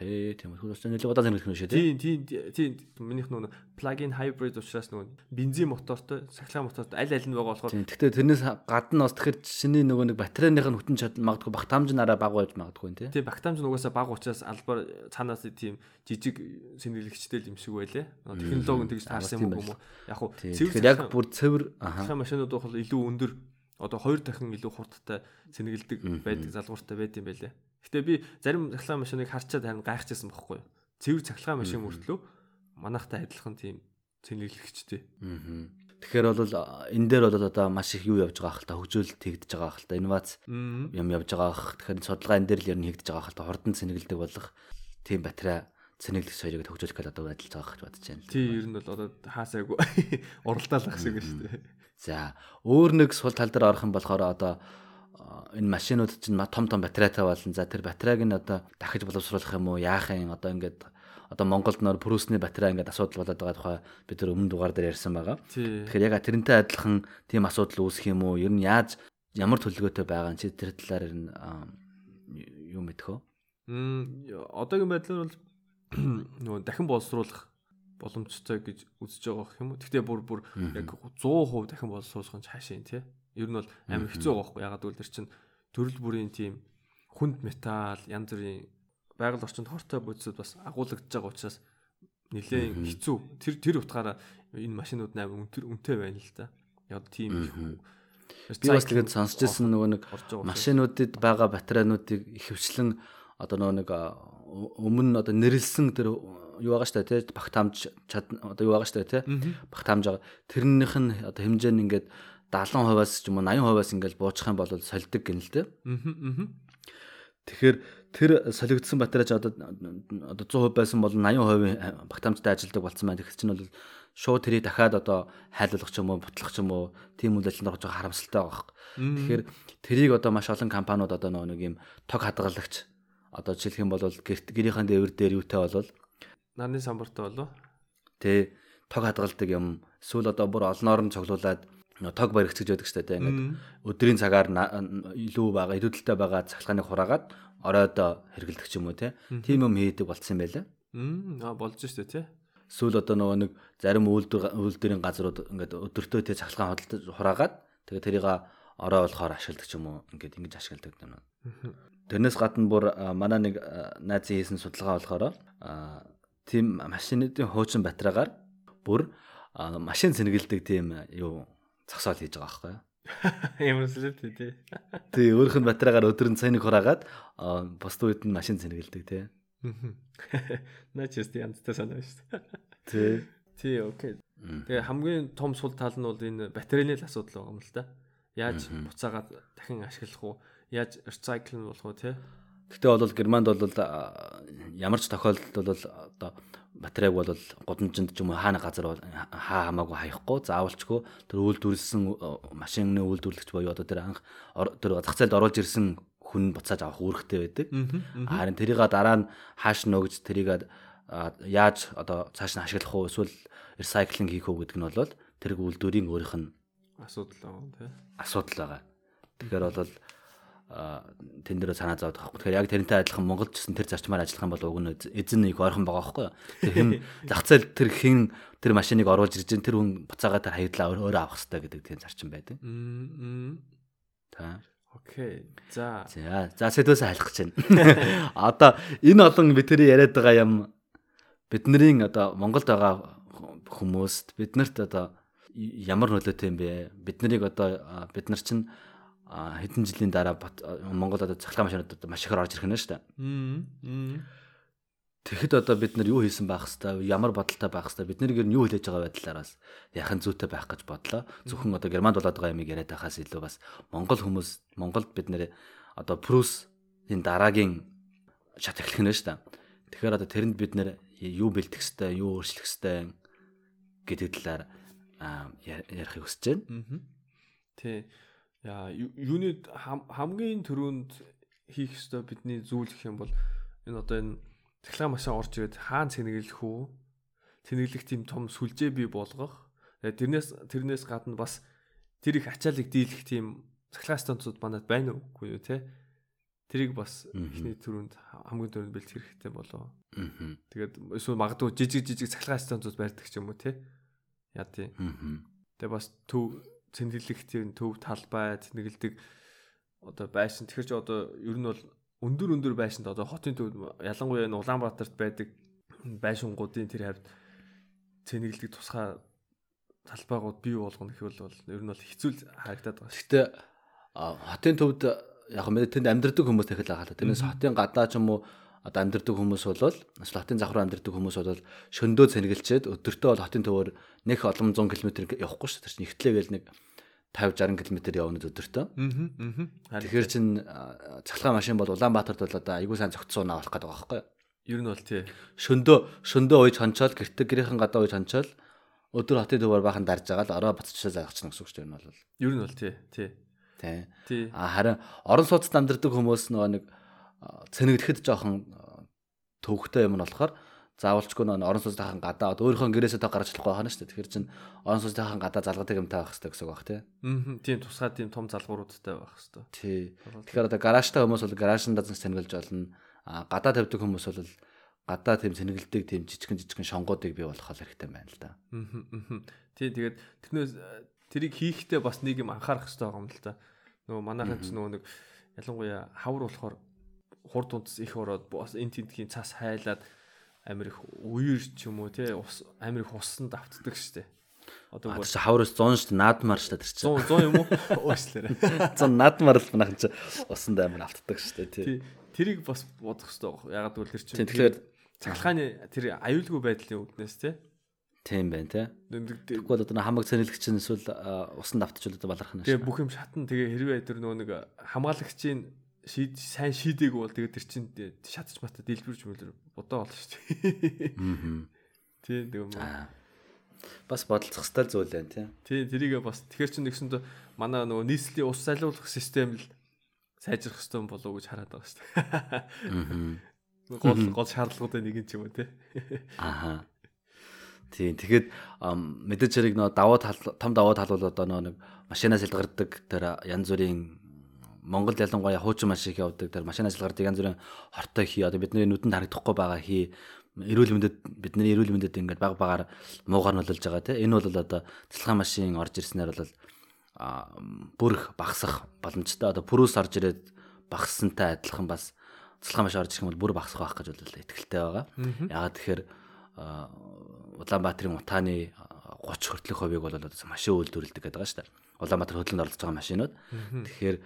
Пэ тийм үү. Хөөс нэлээд удаан зэрэг юм шүү
тий. Тийм тийм тийм минийх нөгөө plug-in hybrid учраас нөгөө бензин мотортой, сахилгаан мотортой аль аль нь байгаа болохоор.
Тийм. Гэхдээ тэрнээс гадна бас тэгэхээр шиний нөгөө нэг батарейных нь хүтэн чадна магадгүй багтаамж нь арай бага байж магадгүй тий.
Тийм багтаамж нь угаасаа бага учраас албаар цаанаас тийм жижиг сэнэглэгчтэй юм шиг байлээ. Технологи нь тэгж таарсан юм уу? Яг хуу
цэвэр яг бүр цэвэр
аха машинууд бол илүү өндөр одоо хоёр дахин илүү хурдтай цэнгэлдэг байдаг залгууртай байд юм байлээ. Гэтэ би зарим цахилгаан машиныг харчаад харин гайхажсэн байхгүй юу. Цэвэр цахилгаан машин мөртлөө манайхтай адилхан тийм цэнэглэгчтэй.
Аа. Тэгэхээр бол энэ дээр бол одоо маш их юу явж байгаа хэл та хөгжөөлөлт хийгдэж байгаа хэл та инновац юм явж байгаа хэл тэгэхээр судалгаа энэ дээр л ер нь хийгдэж байгаа хэл та хурдан цэнэгэлдэг болох тийм батарей цэнэглэх соёлыг төгжүүлэх гэдэг одоо ажиллаж байгаа гэж бодож байна.
Тий, ер нь бол одоо хаасаагүй уралдаалах шиг шүү дээ.
За, өөр нэг сул тал дээр орох юм болохоор одоо энэ машинууд чинь том том батарейтай болно. За тэр батарейг нь одоо дахиж боловсруулах юм уу? Яах юм? Одоо ингээд одоо Монголд нөр прүсний батарей ингээд асуудал болоод байгаа тухай бид тэр өмнө дугаар дээр ярьсан байгаа. Тэгэхээр яг тэрнтэй адилхан тийм асуудал үүсэх юм уу? Ер нь яаж ямар төлөвлөгөөтэй байгаа чи тэр талаар ер нь юу мэдхөө?
Мм одоогийн байдлаар бол нөгөө дахин боловсруулах боломжтой гэж үзэж байгаа юм уу? Гэхдээ бүр бүр яг 100% дахин боловсруулах нь цаашаа тий. Ер нь бол амар хэцүү байгаа байхгүй. Ягаад гэвэл тэр чинь төрөл бүрийн тийм хүнд металл янз бүрийн байгаль орчинд хортой бодисод бас агуулгадж байгаа учраас нэлээд хэцүү. Тэр тэр утгаараа энэ машинууд амар өнтөр үнэтэй байна л да. Яг тийм
Би бас тэгээд сонсч ирсэн нөгөө нэг машинуудад байгаа батарейнуудыг ихэвчлэн одоо нөгөө нэг өмнө одоо нэрлсэн тэр юу байгаа штэ тий багтаамж одоо юу байгаа штэ тий багтаамж байгаа. Тэрнийх нь одоо хэмжээ нь ингээд 70%-аас ч юм уу 80%-аас ингээл буучих юм бол сольдог гин л дээ. Аа. Тэгэхээр тэр солигдсон батарейч одоо одоо 100% байсан бол 80% багтаамжтай ажилладаг болсон байна. Тэгэхээр чинь бол шууд тэрийг дахиад одоо хайлуулах ч юм уу, бутлах ч юм уу, тийм үйл ажиллагаанд орж байгаа харамсалтай байгаа. Тэгэхээр тэрийг одоо маш олон компаниуд одоо нэг юм тог хадгалагч одоо жишээлх юм бол гэрийнхэн дээвэр дээр юутай болвол
нарны самбартай болов.
Тэ тог хадгалдаг юм. Эсвэл одоо бүр олноор нь цоглуулад тог баригч гэж байдаг шүү дээ. Ингээд өдрийн цагаар илүү байгаа, илүүдэлтэй байгаа цахилгааныг хураагаад оройдоо хэргэлдэг ч юм уу. Тийм юм хийдэг болцсон байлаа.
Аа болж штэ тий.
Эсвэл одоо нөгөө нэг зарим үйлдвэр үйлдвэрийн газрууд ингээд өдөртөө те цахилгаан худалдаж хураагаад тэгээ тэрийг орой болохоор ашигладаг ч юм уу ингээд ингэж ашигладаг юм. Тэрнээс гадна бүр манай нэг найзын хийсэн судалгаа болохоор тийм машины хуучин батарейгаар бүр машин цэнгэлдэг тийм юу зогсоол хийж байгаа байхгүй юу?
Ямар сүлээ тий.
Тий, өөрөх нь батарейгаар өдөр нь цайныг хураагаад бус үед нь машин цэнгэлдэг тий.
Наач яст янзтай санаа шүү.
Тий.
Тий, окей. Тэгээ хамгийн том сул тал нь бол энэ батарейны л асуудал байгаа юм л да. Яаж буцаагаад дахин ашиглах уу? Яаж recycle болох уу тий?
Гэтэ бол Германд бол ямар ч тохиолдолд бол одоо батарейг бол гудамжинд ч юм уу хаана газар хаа хамаагүй хаяхгүй заавалчгүй тэр үйлдвэрлэсэн машины үйлдвэрлэгч боيو одоо тэр анх тэр зах зээлд оруулж ирсэн хүн буцааж авах үүрэгтэй байдаг. Харин тэрийг дараа нь хааш нөгж тэрийг яаж одоо цааш нь ашиглах уу эсвэл recycling хийх үү гэдэг нь бол тэр үйлдвэрийн өөрийнх нь
асуудал байгаа тийм.
Асуудал байгаа. Тэгэхээр бол тэн дээр санаа зовоод байгаа. Тэгэхээр яг тэрнтэй адилхан Монголд ч гэсэн тэр зарчмаар ажиллах юм бол уг нь эзэн нэг ойрхон байгаа байхгүй юу? Тэр хэн зах зээл тэр хэн тэр машиныг оруулж ирж тэр хүн буцаагаа тэр хаягдлаа өөрөө авах хэрэгтэй гэдэг тийм зарчим байдаг. Та.
Окей. За.
За, за сэдвээс хайлах гэж байна. Одоо энэ олон бидний яриад байгаа юм бидний одоо Монголд байгаа хүмүүст биднэрт одоо ямар нөлөөтэй юм бэ? Бид нарыг одоо бид нар чинь хэдэн жилийн дараа Монгол одоо цахилгаан машинууд одоо маш ихээр орж ирэх нь шүү дээ. Тэгэхэд одоо бид нар юу хийсэн байх хэвээр ямар бодолтой байх хэвээр бид нэр юу хэлэж байгаа байдлаараас яхан зүйтэй байх гэж бодлоо. Зөвхөн одоо Германд болоод байгаа юмыг яриад байхаас илүү бас Монгол хүмүүс Монголд бид нэр одоо Прус энэ дараагийн шат эхлэх нь шүү дээ. Тэгэхээр одоо тэрэнд бид нэр юу бэлтгэх хэвээр юу өөрчлөх хэвээр гэдэг талаар ярихыг хүсэж байна.
Тий. Яа, юуны хамгийн түрүүнд хийх ёстой бидний зүйл гэх юм бол энэ одоо энэ цахилгаан машин орж ирээд хаан цэнэглэх үү? Цэнэглэх тийм том сүлжээ бий болгох. Тэрнээс тэрнээс гадна бас тэр их ачаалыг дийлэх тийм цахилгаан станцууд манад байна уугүй юу те? Тэрийг бас ихний түрүүнд хамгийн түрүүнд бэлтгэх хэрэгтэй болоо. Тэгээд эсвэл магадгүй жижиг жижиг цахилгаан станцууд барьдаг ч юм уу те? Яа тий. Тэгээ бас төв цэнэглэх тийм төв талбай цэнэглдэг одоо байшин. Тэгэхээр ч одоо ер нь бол өндөр өндөр байшинд одоо хотын төв ялангуяа энэ Улаанбаатарт байдаг байшингуудын тэр хавьд цэнэглдэг тусгай талбайгууд бий болгоно гэхвэл бол ер нь бол хэцүү харагдаад байгаа.
Гэхдээ хотын төвд яг мэд тэнд амьдардаг хүмүүс дахил байгаа л тэрнээс хотын гадаа ч юм уу одоо амьдардаг хүмүүс бол эсвэл хотын завхруу амьдардаг хүмүүс бол шөндөө цэнгэлчээд өдөртөө бол хотын төвөөр нэг олон 100 км явахгүй шүү дээ. Тэр чинь ихтлээ гээл нэг 50 60 км явна өдөртөө. Аа. Тэгэхээр чин цахилгаан машин бол Улаанбаатарт бол одоо айгүй сайн унаа болох гэдэг байгаа байхгүй юу?
Ер нь бол тий.
Шөндөө шөндөө ууж хончоод гэртээ гэрийнхэн гадаа ууж хончоод өдөр хотын төвөр бахан дарж байгаа л ороо буцчихсан заагчихна гэсэн үг шүү дээ энэ бол.
Ер нь бол тий. Тий.
Тий. А харин орон сууцд амьдардаг хүмүүс нөгөө нэг цэнэгдэхэд жоохон төвхтэй юм нь болохоор заавалчгүй нөө орон сууцынхаа гадаа өөрийнхөө гэрээсээ та гарч болохгүй байна шүү дээ. Тэгэхээр чин орон сууцынхаа гадаа залгадаг юмтай байх хэрэгтэй гэсэн үг баг тий.
Аа. Тийм тусгай тийм том залгууруудтай байх хэрэгтэй.
Тий. Тэгэхээр одоо гаражтай хүмүүс бол гаражиндаа цэнгэлж болно. А гадаа тавьдаг хүмүүс бол гадаа тийм цэнгэлдэг тийм жижигэн жижигэн шонгуудыг бий болгох хэрэгтэй байна л да.
Аа. Тий тэгээд тэрнээс тэрийг хийхдээ бас нэг юм анхаарах хэрэгтэй байгаа юм л да. Нөгөө манайхан ч нөгөө нэг ялангуяа хавар болохоор хурд унтас их ороод бас эн тентгийн цас хайлаад амир их үер ч юм уу те ус амир их усанд автдаг штэ.
Одоо бол хавраас 100 штэ наадмаар штэ тэр чинь.
100 100 юм уу? Уушлаарай.
100 наадмаар л манайхан чи усанд амир автдаг штэ тий.
Тэрийг бас бодох хэрэгтэй. Ягаад гэвэл тэр чинь
тэгэхээр
цахилгааны тэр аюулгүй байдлын үднээс те.
Тийм байна те. Тэгвэл одоо хамаг цэнэлэгч эсвэл усанд автчихвал одоо баларх нь
шүү. Тэгээ бүх юм шатна. Тэгээ хэрвээ тэр нөгөө нэг хамгаалагчийн шийд сайн шийдээг бол тэгээд тэр чинь шатч матаа дэлбэрж мөлөр бодоо болно шүү дээ.
Аа.
Тийм тийм.
Аа. Бас бодолцох стал зүйл байна тий.
Тийм тэрийгээ бас тэгэхэр чинь нэгсэнд манай нөгөө нийслэлийн ус залуулах систем л сайжрах хэрэгтэй болов уу гэж хараад байгаа шүү дээ.
Аа.
Гол гол шаардлагуудын нэг юм ч юм уу тий.
Аха. Тийм. Тэгэхэд мэдээж хэрэг нөө даваа тал том даваа тал бол одоо нэг машинаас илгардаг тэр янз бүрийн Монгол ялангуяа хуучин маш их явдаг. Тэр машинаас илгардаг янз бүрийн хортой хий. Одоо бидний нүдэнд харагдахгүй байгаа хий. Эрүүл мэндэд бидний эрүүл мэндэд ингээд баг багаар муугар болж байгаа тийм энэ бол одоо цэцлэгаан машин орж ирснээр бол бүрх багасах боломжтой. Одоо пүрүүс орж ирээд багассантай адилхан бас цэцлэгаан машин орж ирэх юм бол бүр багасах байх гэж бол итгэлтэй байгаа. Ягаад тэгэхээр Улаанбаатарын утааны 30 хүртэлх хувийг бол одоо машин үйлдвэрлэдэг гэдэг байгаа шүү дээ. Улаанбаатар хөдөлгөөнд оролцож байгаа машинууд. Тэгэхээр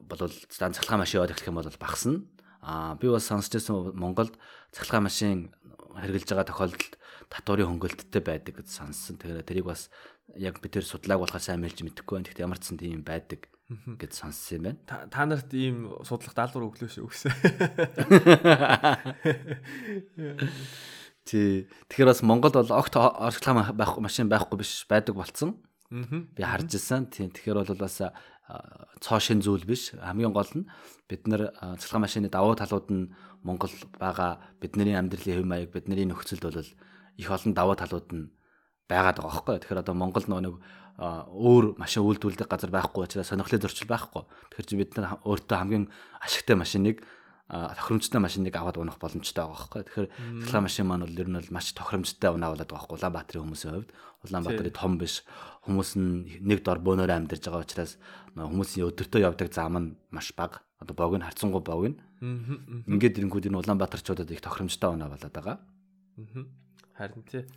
болвол дан цахилгаан машин яваад эхлэх юм бол багасна. Аа би бас сонсч байсан Монголд цахилгаан машин хэрэгжилж байгаа тохиолдолд татварын хөнгөлөлттэй байдаг гэж сонссон. Тэгэхээр тэрийг бас яг бид тэр судлааг болохоор сайн мэлж мэдэхгүй байна. Гэхдээ ямар ч сан тийм байдаг гэж сонссон юм байна.
Та нарт ийм судлах даалгавар өглөө шүү гэсэн.
Тий. Тэгэхээр бас Монголд бол огт орчглаа байхгүй машин байхгүй биш байдаг болцсон. Би харж ирсэн. Тийм. Тэгэхээр бол бас цоо шин зүйл биш. Хамгийн гол нь бид нар цэцлэг машины давуу талууд нь Монгол байгаа бидний амьдралын хэв маяг бидний нөхцөлд бол их олон давуу талууд нь байгаад байгаа байхгүй. Тэгэхээр одоо Монгол нэг өөр машин үйлдвэрлэдэг газар байхгүй учраас сонирхлын зөрчил байхгүй. Тэгэхээр бид нар өөртөө хамгийн ашигтай машиныг тохиромжтой машиныг аваад унах боломжтой байгаа байхгүй. Тэгэхээр цэцлэг машин маань бол ер нь бол маш тохиромжтой унаа болоод байгаа байхгүй. Улаанбаатарын хүмүүсийн хувьд Улаанбаатарын том биш. Хүмүүс нь нэг дор бөөнөөр амьдарч байгаа учраас хүмүүсийн өдөртөө явдаг зам нь маш бага. Одоо бог нь харцсангуй бог нь. Ингээд ирэнгүүд энэ Улаанбаатарчуудад их тохиромжтой унаа болоод байгаа.
Харин тий.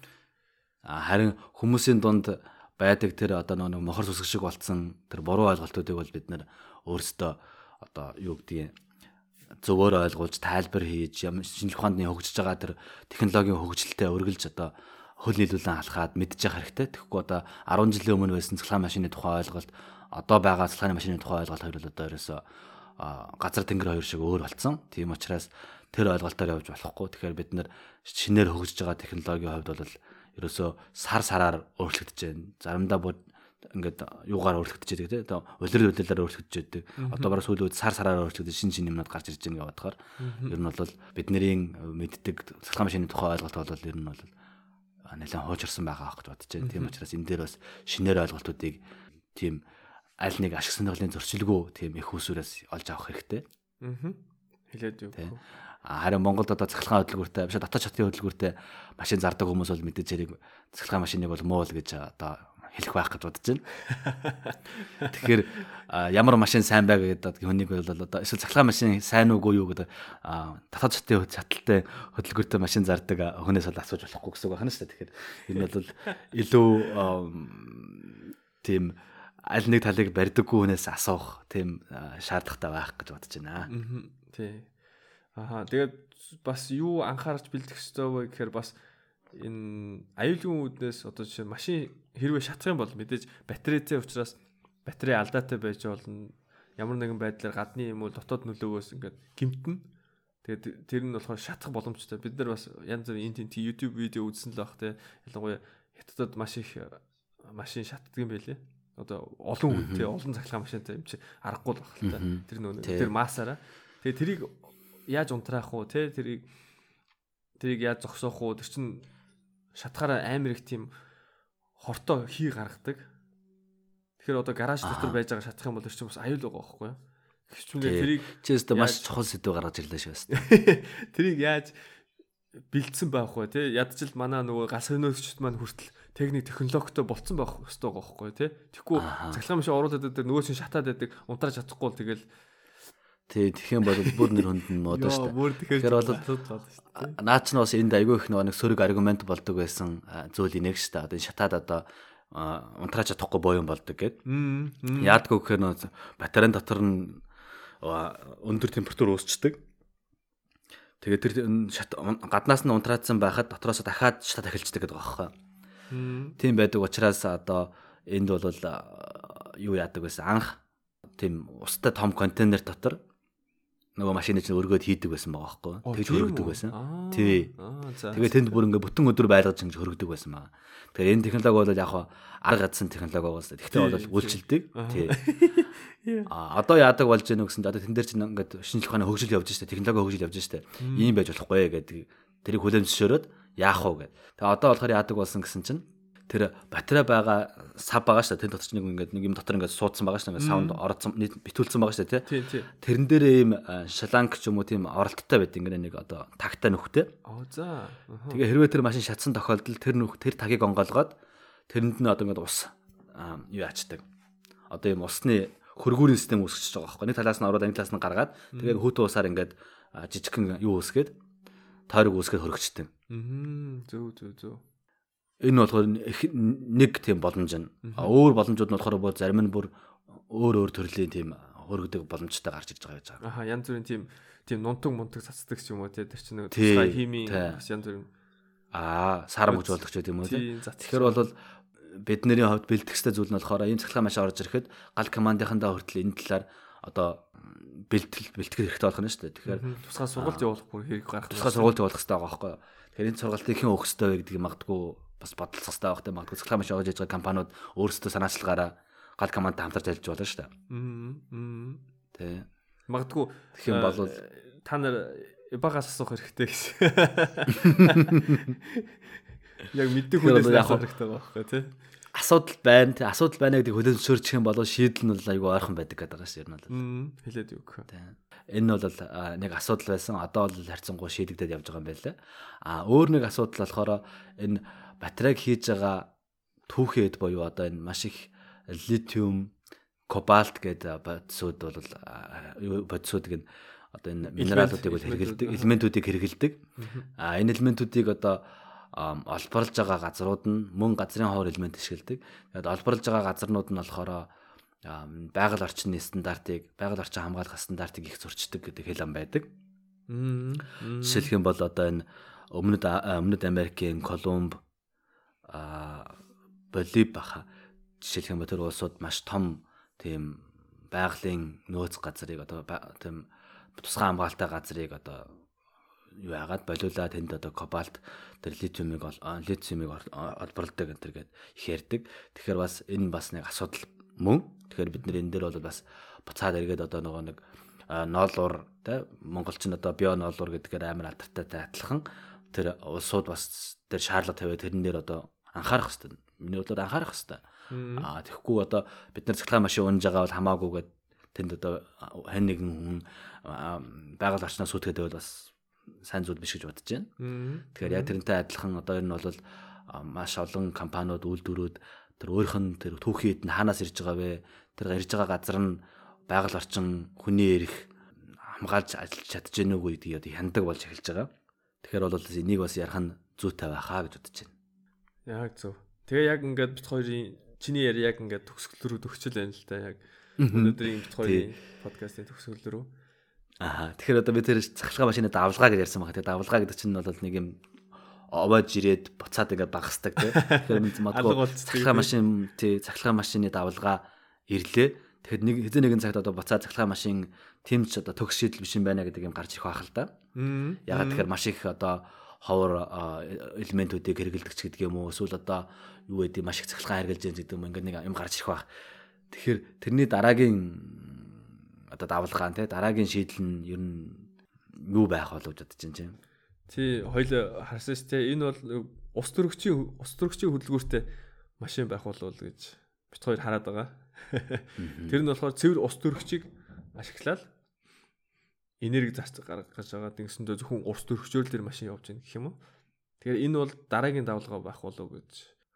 А харин хүмүүсийн дунд байдаг тэр одоо нэг мохор сүсэг шиг болцсон тэр буруу ойлголтуудыг бол бид нэр өөрсдөө одоо юу гэдгийг зөвөөр ойлгуулж тайлбар хийж шинжлэх ухааны хөгжиж байгаа тэр технологийн хөгжилтэй өргөлж одоо хөл нийлүүлэн алхаад мэдж явах хэрэгтэй. Тэгэхгүй одоо 10 жилийн өмнө байсан цэцлэгаан машины тухай ойлголт одоо байгаа цэцлэгааны машины тухай ойлголт хоёр л одоо ерөөсөө газар тэнгэр хоёр шиг өөр болцсон. Тийм учраас тэр ойлголтоор явж болохгүй. Тэгэхээр бид нэр шинээр хөгжиж байгаа технологийн хувьд бол ерөөсөө сар сараар өөрчлөгдөж байна. Заримдаа ингээд юугаар өөрчлөгдөж байдаг тийм улирал улирлаар өөрчлөгдөж байдаг. Одоо бараг сүүлийн үед сар сараар өөрчлөгдөж шин шин юмнууд гарч ирж байгаа бодохоор ер нь бол бидний мэддэг цэцлэгаан машины тухай ойлголт бол ер нь бол нэлээд хуучирсан байгаа гэж бодож байна. Тийм учраас энэ дээр бас шинээр ойлголтуудыг тийм аль нэг ашиг сонирхлын зөрчилгүй тийм их усүрээс олж авах хэрэгтэй.
Аа. Хэлээд юу.
Харин Монголд одоо цахилгаан хөдөлгөөртэй биш дотоод чатын хөдөлгөөртэй машин зардаг хүмүүс бол мэдээж хэрэг цахилгаан машиныг бол муу л гэж одоо хэлэх байх гэж бодож байна. Тэгэхээр ямар машин сайн байг гэдэг хүнийг бол одоо эсвэл цахилгаан машин сайн уугүй юу гэдэг татаад чатын чаталтай хөдөлгөөртэй машин зардаг хүнээс бол асууж болохгүй гэсэн үг байна шүү дээ. Тэгэхээр энэ бол илүү тийм аль нэг талыг барьдаггүй хүнээс асуух тийм шаардлагатай байх гэж бодож байна.
Тий. Аха тэгээд бас юу анхаарч бэлдэх ёстой вэ гэхээр бас энэ аюулгүй үүднээс одоо жишээ машин хэрвээ шатах юм бол мэдээж батарейтэй учраас батарей алдаатай байж болно. Ямар нэгэн байдлаар гадны юм уу дотоод нөлөөгөөс ингээд гимтэн. Тэгээд тэр нь болохоор шатах боломжтой. Бид нар бас янз бүрийн энэ тийм YouTube видео үзсэн л байх те. Ялангуяа хятадд маш их машин шатдаг юм байлээ. Одоо олон хүн те олон цахилгаан машинтай юм чи аргагүй л байх л та. Тэр нөө тэр маасаараа. Тэгээд тэрийг яаж унтраах уу те тэрийг тэрийг яаж зогсоох уу тэр чин шатахаараа амар их тийм хортой хий гаргадаг. Тэгэхээр одоо гараж дотор байж байгаа шатах юм бол ч бас аюул байгаа байхгүй юу?
Хичмээ тэрийг чи өөртөө маш чухал сэдв гаргаж ирлээ шүү
дээ. Тэрийг яаж бэлдсэн байх вэ те ядчил манай нөгөө гас хөнөөгчд маань хүртэл техник технологитой болцсон байх хэрэгтэй байгаа байхгүй тий Тэгэхгүй цахилгаан машин оруулаад байдаг нөгөө чинь шатаад байдаг унтраж чадахгүй л тэгэл
Тий, тэгэх юм бол бүр нэр хүнд нь модоо шүү дээ. Тэгэхээр бол наа ч нь бас энд айгүй их нэг сөрөг аргумент болдог байсан зүйл инег шүү дээ. Одоо энэ шатаад одоо унтраач чадахгүй боён болдог гэд. Яадгүй гэхээр нөө батарейн дотор нь өндөр температур үүсчдэг. Тэгээд тэр гаднаас нь унтраадсан байхад дотроос дахиад шатаад эхэлждэг гэдэг байгаа байхгүй. Тийм байдаг учраас одоо энд бол юу яадаг байсан анх тийм устай том контейнер дотор нөгөө машины чинь өргөөд хийдэг байсан байгаа байхгүй. Тэгж хөргөдөг байсан. Тий. Тэгээ тэнд бүр ингээ бүтэн өдөр байлгаж ингэж хөргөдөг байсан байгаа. Тэгэхээр энэ технологи бол яг арга гадсан технологи байгаа шүү. Тэгтээ бол үйлчилдэг. Тий. А одоо яадаг болж гэнэ гэсэн одоо тэн дээр чинь ингээд шинжлэх ухааны хөгжил явж штэ технологи хөгжил явж штэ ийм байж болохгүй гэдэг тэрийг хүлээн зөвшөөрөөд яах вэ гэдэг. Тэгээ одоо болохоор яадаг болсон гэсэн чинь тэр батарей байгаа сав байгаа штэ тэн дотор чинь нэг ингээд нэг юм дотор ингээд суудсан байгаа штэ ингээд саунд орцсон битүүлсэн байгаа штэ тий.
Тий.
Тэрэн дээр ийм а, шаланг ч юм уу тийм оролттой байт ингээд нэг одоо тагтай нөхтэй.
Оо за.
Тэгээ хэрвээ тэр машин шатсан тохиолдолд тэр нөх тэр тагийг онгоолгоод тэрэнд нь одоо ингээд ус аа, юу яачдаг. Одоо юм усны хөргүүрийн систем үүсгэж байгаа байхгүй. Нэг талаас нь ороод энэ талаас нь гаргаад тэгээ хүүтэн усаар ингээд а, жижигхэн юу үүсгээд тойрог үүсгээд хөргөчдөг.
Мгм. Зөв зөв зөв.
Энэ болохоор нэг тийм боломж нь. Өөр боломжууд нь болохоор бүр зарим нь бүр өөр өөр төрлийн тийм хөргөдөг боломжтой гарч ирж байгаа гэж байгаа.
Аха янз бүрийн тийм тийм нунтаг мунтаг цацдаг ч юм уу тий тэр чинь
тий.
бас янз бүрийн
Аа, сарам хөгжүүлэгч гэдэг юм уу
тий.
Тэгэхээр бол бидний хувьд бэлтгэхтэй зүйл нь болохоор ийм цахилгаан машин орж ирэхэд гал командынхандаа хүртэл энэ талаар одоо бэлтгэл бэлтгэх хэрэгтэй болох нь шүү дээ. Тэгэхээр
тусгай сургалт явуулах бүр хэрэг гарах.
тусгай сургууль явуулах хэрэгтэй байгаа байхгүй юу. Тэгэхээр энэ сургалтыг хэн өгөх хэрэгтэй вэ гэдгийг магадгүй бас бодлох хэрэгтэй байх тийм магадгүй цахилгаан орж иж байгаа компаниуд өөрсдөө санаачлагаараа гал командтай хамтарч ажиллаж болно шүү дээ.
Мм.
Тий.
Магадгүй
Тэгэх юм бол
э, та нар багаас асуух хэрэгтэй гэсэн. Яг мэддэг хүнээс
бол
асуух хэрэгтэй байхгүй тий.
асуудал байна. Тий. Асуудал байна гэдэг хүлээн зөвшөөрчих юм бол шийдэл нь бол айгүй ойрхон байдаг гэдэг байгаа шүү дээ.
Мм. Хэлээд юу гэх.
Энэ нь бол нэг асуудал байсан. Одоо бол харьцангуй шийдэгдээд явж байгаа юм байна лээ. А өөр нэг асуудал болохоор энэ батарейг хийж байгаа түүхэд буюу одоо энэ маш их литиум, кобальт гэдэг бодисууд бол бодисуудыг нь одоо энэ минералуудыг бол хэрэгэлдэг, элементүүдийг хэрэгэлдэг. А энэ элементүүдийг одоо олборлж байгаа газрууд нь мөн газрын ховор элемент ашигладаг. Тэгээд олборлж байгаа газарнууд нь болохоор байгаль орчны стандартыг, байгаль орчин хамгаалах стандартыг их зөрчдөг гэдэг хэл ам байдаг. Жишээлх юм бол одоо энэ өмнөд өмнөд Америкийн Колумб а Болив баха жишээлх юм бол тэр улсууд маш том тийм байгалийн нөөц газрыг одоо тийм тусгай хамгаалтай газрыг одоо юу яагаад болиулаа тэнд одоо кобальт тэр литиумыг литиумыг олборлдог энэ гээд их ярьдаг. Тэгэхээр бас энэ бас нэг асуудал мөн. Тэгэхээр бид нэр энэ дээр бол бас буцаад эргээд одоо нөгөө нэг ноолуур тий монголчин одоо био ноолуур гэдгээр амар алдартай адилхан тэр улсууд бас тэр шаардлага тавиад тэрэн дээр одоо анхаарах хэрэгтэй. Миний бодлоор анхаарах хэрэгтэй. Аа тэгэхгүй одоо бид нар цахилгаан машин унж байгаа бол хамаагүйгээд тэнд одоо хэн нэгэн хүн байгаль орчноос сүтгэдэг бол бас сайн зүйл биш гэж бодож байна. Тэгэхээр яг тэрнтэй адилхан одоо энэ бол маш олон компаниуд үйлдвэрүүд тэр өөрийнх нь тэр түүхийд нь хаанаас ирж байгаа вэ? Тэр ирж байгаа газар нь байгаль орчин хүний эрх хамгаалж ажиллаж чадж гэнэ үгүй гэдгийг одоо хяндаг болж эхэлж байгаа. Тэгэхээр бол энийг бас ярих нь зүйтэй байхаа гэж бодож байна.
Яг зөв. Тэгээ яг ингээд бит хоёрын чиний яри яг ингээд төгсгөл рүү төгсөл байна л да яг өнөөдрийн бит хоёрын подкастын төгсгөл рүү.
Аа тэгэхээр одоо бид тэр цахилгаан машины давлгаа гэж ярьсан байна. Тэгээ давлгаа гэдэг чинь бол нэг юм овоож ирээд буцаад ингээд багасдаг тий. Тэгэхээр
Алга
магадгүй цахилгаан машин тий цахилгаан машины давлгаа ирлээ. Тэгэхээр нэг хэзээ нэгэн цагт одоо буцаад цахилгаан машин тэмч одоо төгс шийдэл биш юм байна гэдэг юм гарч ирэх байх л да. Ягаад тэгэхээр маш их одоо ховор элементүүдийг хэрэгэлдэг ч гэдэг юм уу эсвэл одоо юу гэдэг маш их цахилгаан хэрглэж байгаа гэдэг юм ингээд нэг юм гарч ирэх байх. Тэгэхээр тэрний дараагийн одоо давлгаан те дараагийн шийдэл нь ер нь юу байх болов гэж бодож байна чинь.
Тий, хоёул харсан ш тэ энэ бол ус төрөгчийн ус төрөгчийн хөдөлгөөртэй машин байх болов гэж бит хоёр хараад байгаа. Тэр нь болохоор цэвэр ус төрөгчийг ашиглаад энерги зарц гаргаж байгаа гэсэндээ зөвхөн ус төрөгчөөр л тэр машин явж байна гэх юм уу. Тэгэхээр энэ бол дараагийн давлгаа байх болов уу гэж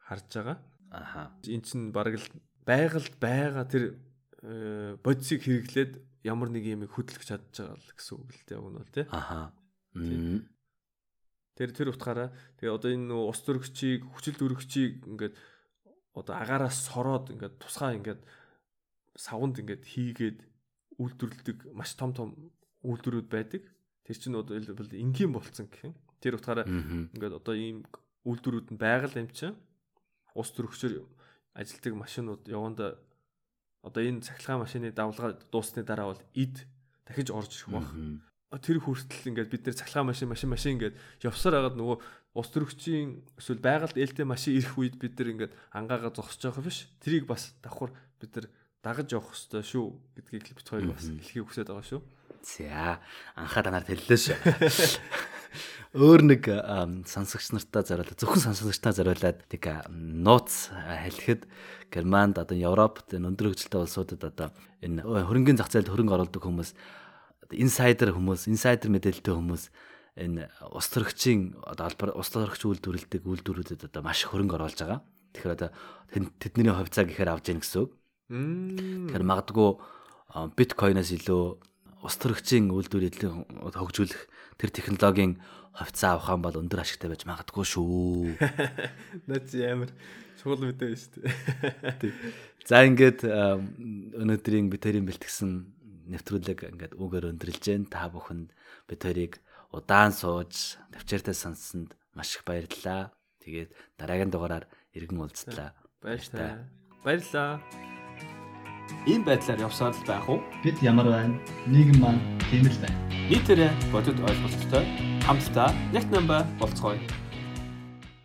харж байгаа.
Аха.
Эн чинь бараг л байгальд байгаа тэр э, бодисыг хэрэглээд ямар нэг юм хөдөлгөж чадж байгаа л гэсэн үг л дээ уг нь бол тий.
Аха.
Тэр тэр утгаараа тэгээ одоо энэ ус төрөгчийг хүчил төрөгчийг ингээд одоо агаараас сороод ингээд тусгай ингээд савнд ингээд хийгээд үйлдвэрлэдэг маш том том үйлдвэрүүд байдаг. Тэр чинь бол энгийн болцсон гэх юм. Тэр утгаараа ингээд одоо ийм үйлдвэрүүд нь байгаль юм чинь ус төрөгчөөр ажилтдаг машинууд яванда одоо энэ цахилгаан машины давлгаа дуусны дараа бол эд дахиж орж ирэх баг. Тэр хүртэл ингээд бид нэр цахилгаан машин машин машин ингээд явсаар хагаад нөгөө ус төрөгчийн эсвэл байгальд ээлтэй машин ирэх үед бид нар ингээд ангаагаа зогсож байгаа биш. Тэрийг бас давхар бид нар дагаж явах хэрэгтэй шүү гэдгийг бит хоёр бас хэлхийг хүсэж байгаа шүү.
За анхаа танаар хэллээ шүү. Өөр нэг сонсогч нартаа зориулаад зөвхөн сонсогчтаа зориулаад нэг нууц хэлэхэд Германд одоо Европт энэ өндөр хөгжилтэй улсуудад одоо энэ хөрөнгөний зах зээлд хөрөнгө оруулдаг хүмүүс инсайдер хүмүүс, инсайдер мэдээлэлтэй хүмүүс энэ ус төрөгчийн одоо албар ус төрөгч үйлдвэрлэдэг үйлдвэрүүдэд одоо маш хөрөнгө оруулж байгаа. Тэгэхээр одоо тэдний хувьцаа гэхээр авж яах гэсэн үг. Тэгэхээр магадгүй биткойноос илүү ус төрөгчийн үйлдвэрлэлийг хөгжүүлэх тэр технологийн хувьцаа авах юм бол өндөр ашигтай байж магадгүй шүү.
Наац ямар чухал мэдээ шүү дээ.
За ингээд өнөөдрийн бид хоёрын бэлтгэсэн нэвтрүүлэг ингээд үгээр өндөрлж जैन та бүхэнд бид хоёрыг удаан сууж навчаартай сонссонд маш их баярлалаа. Тэгээд дараагийн дугаараар иргэн уулзлаа.
Баярлалаа. Баярлалаа.
Ийм байдлаар явсаар л байх уу?
Бид ямар байна? Нийгэм маань тийм л байна.
Нийтээрээ бодит ойлголттой хамтдаа нэг намба болцгоё.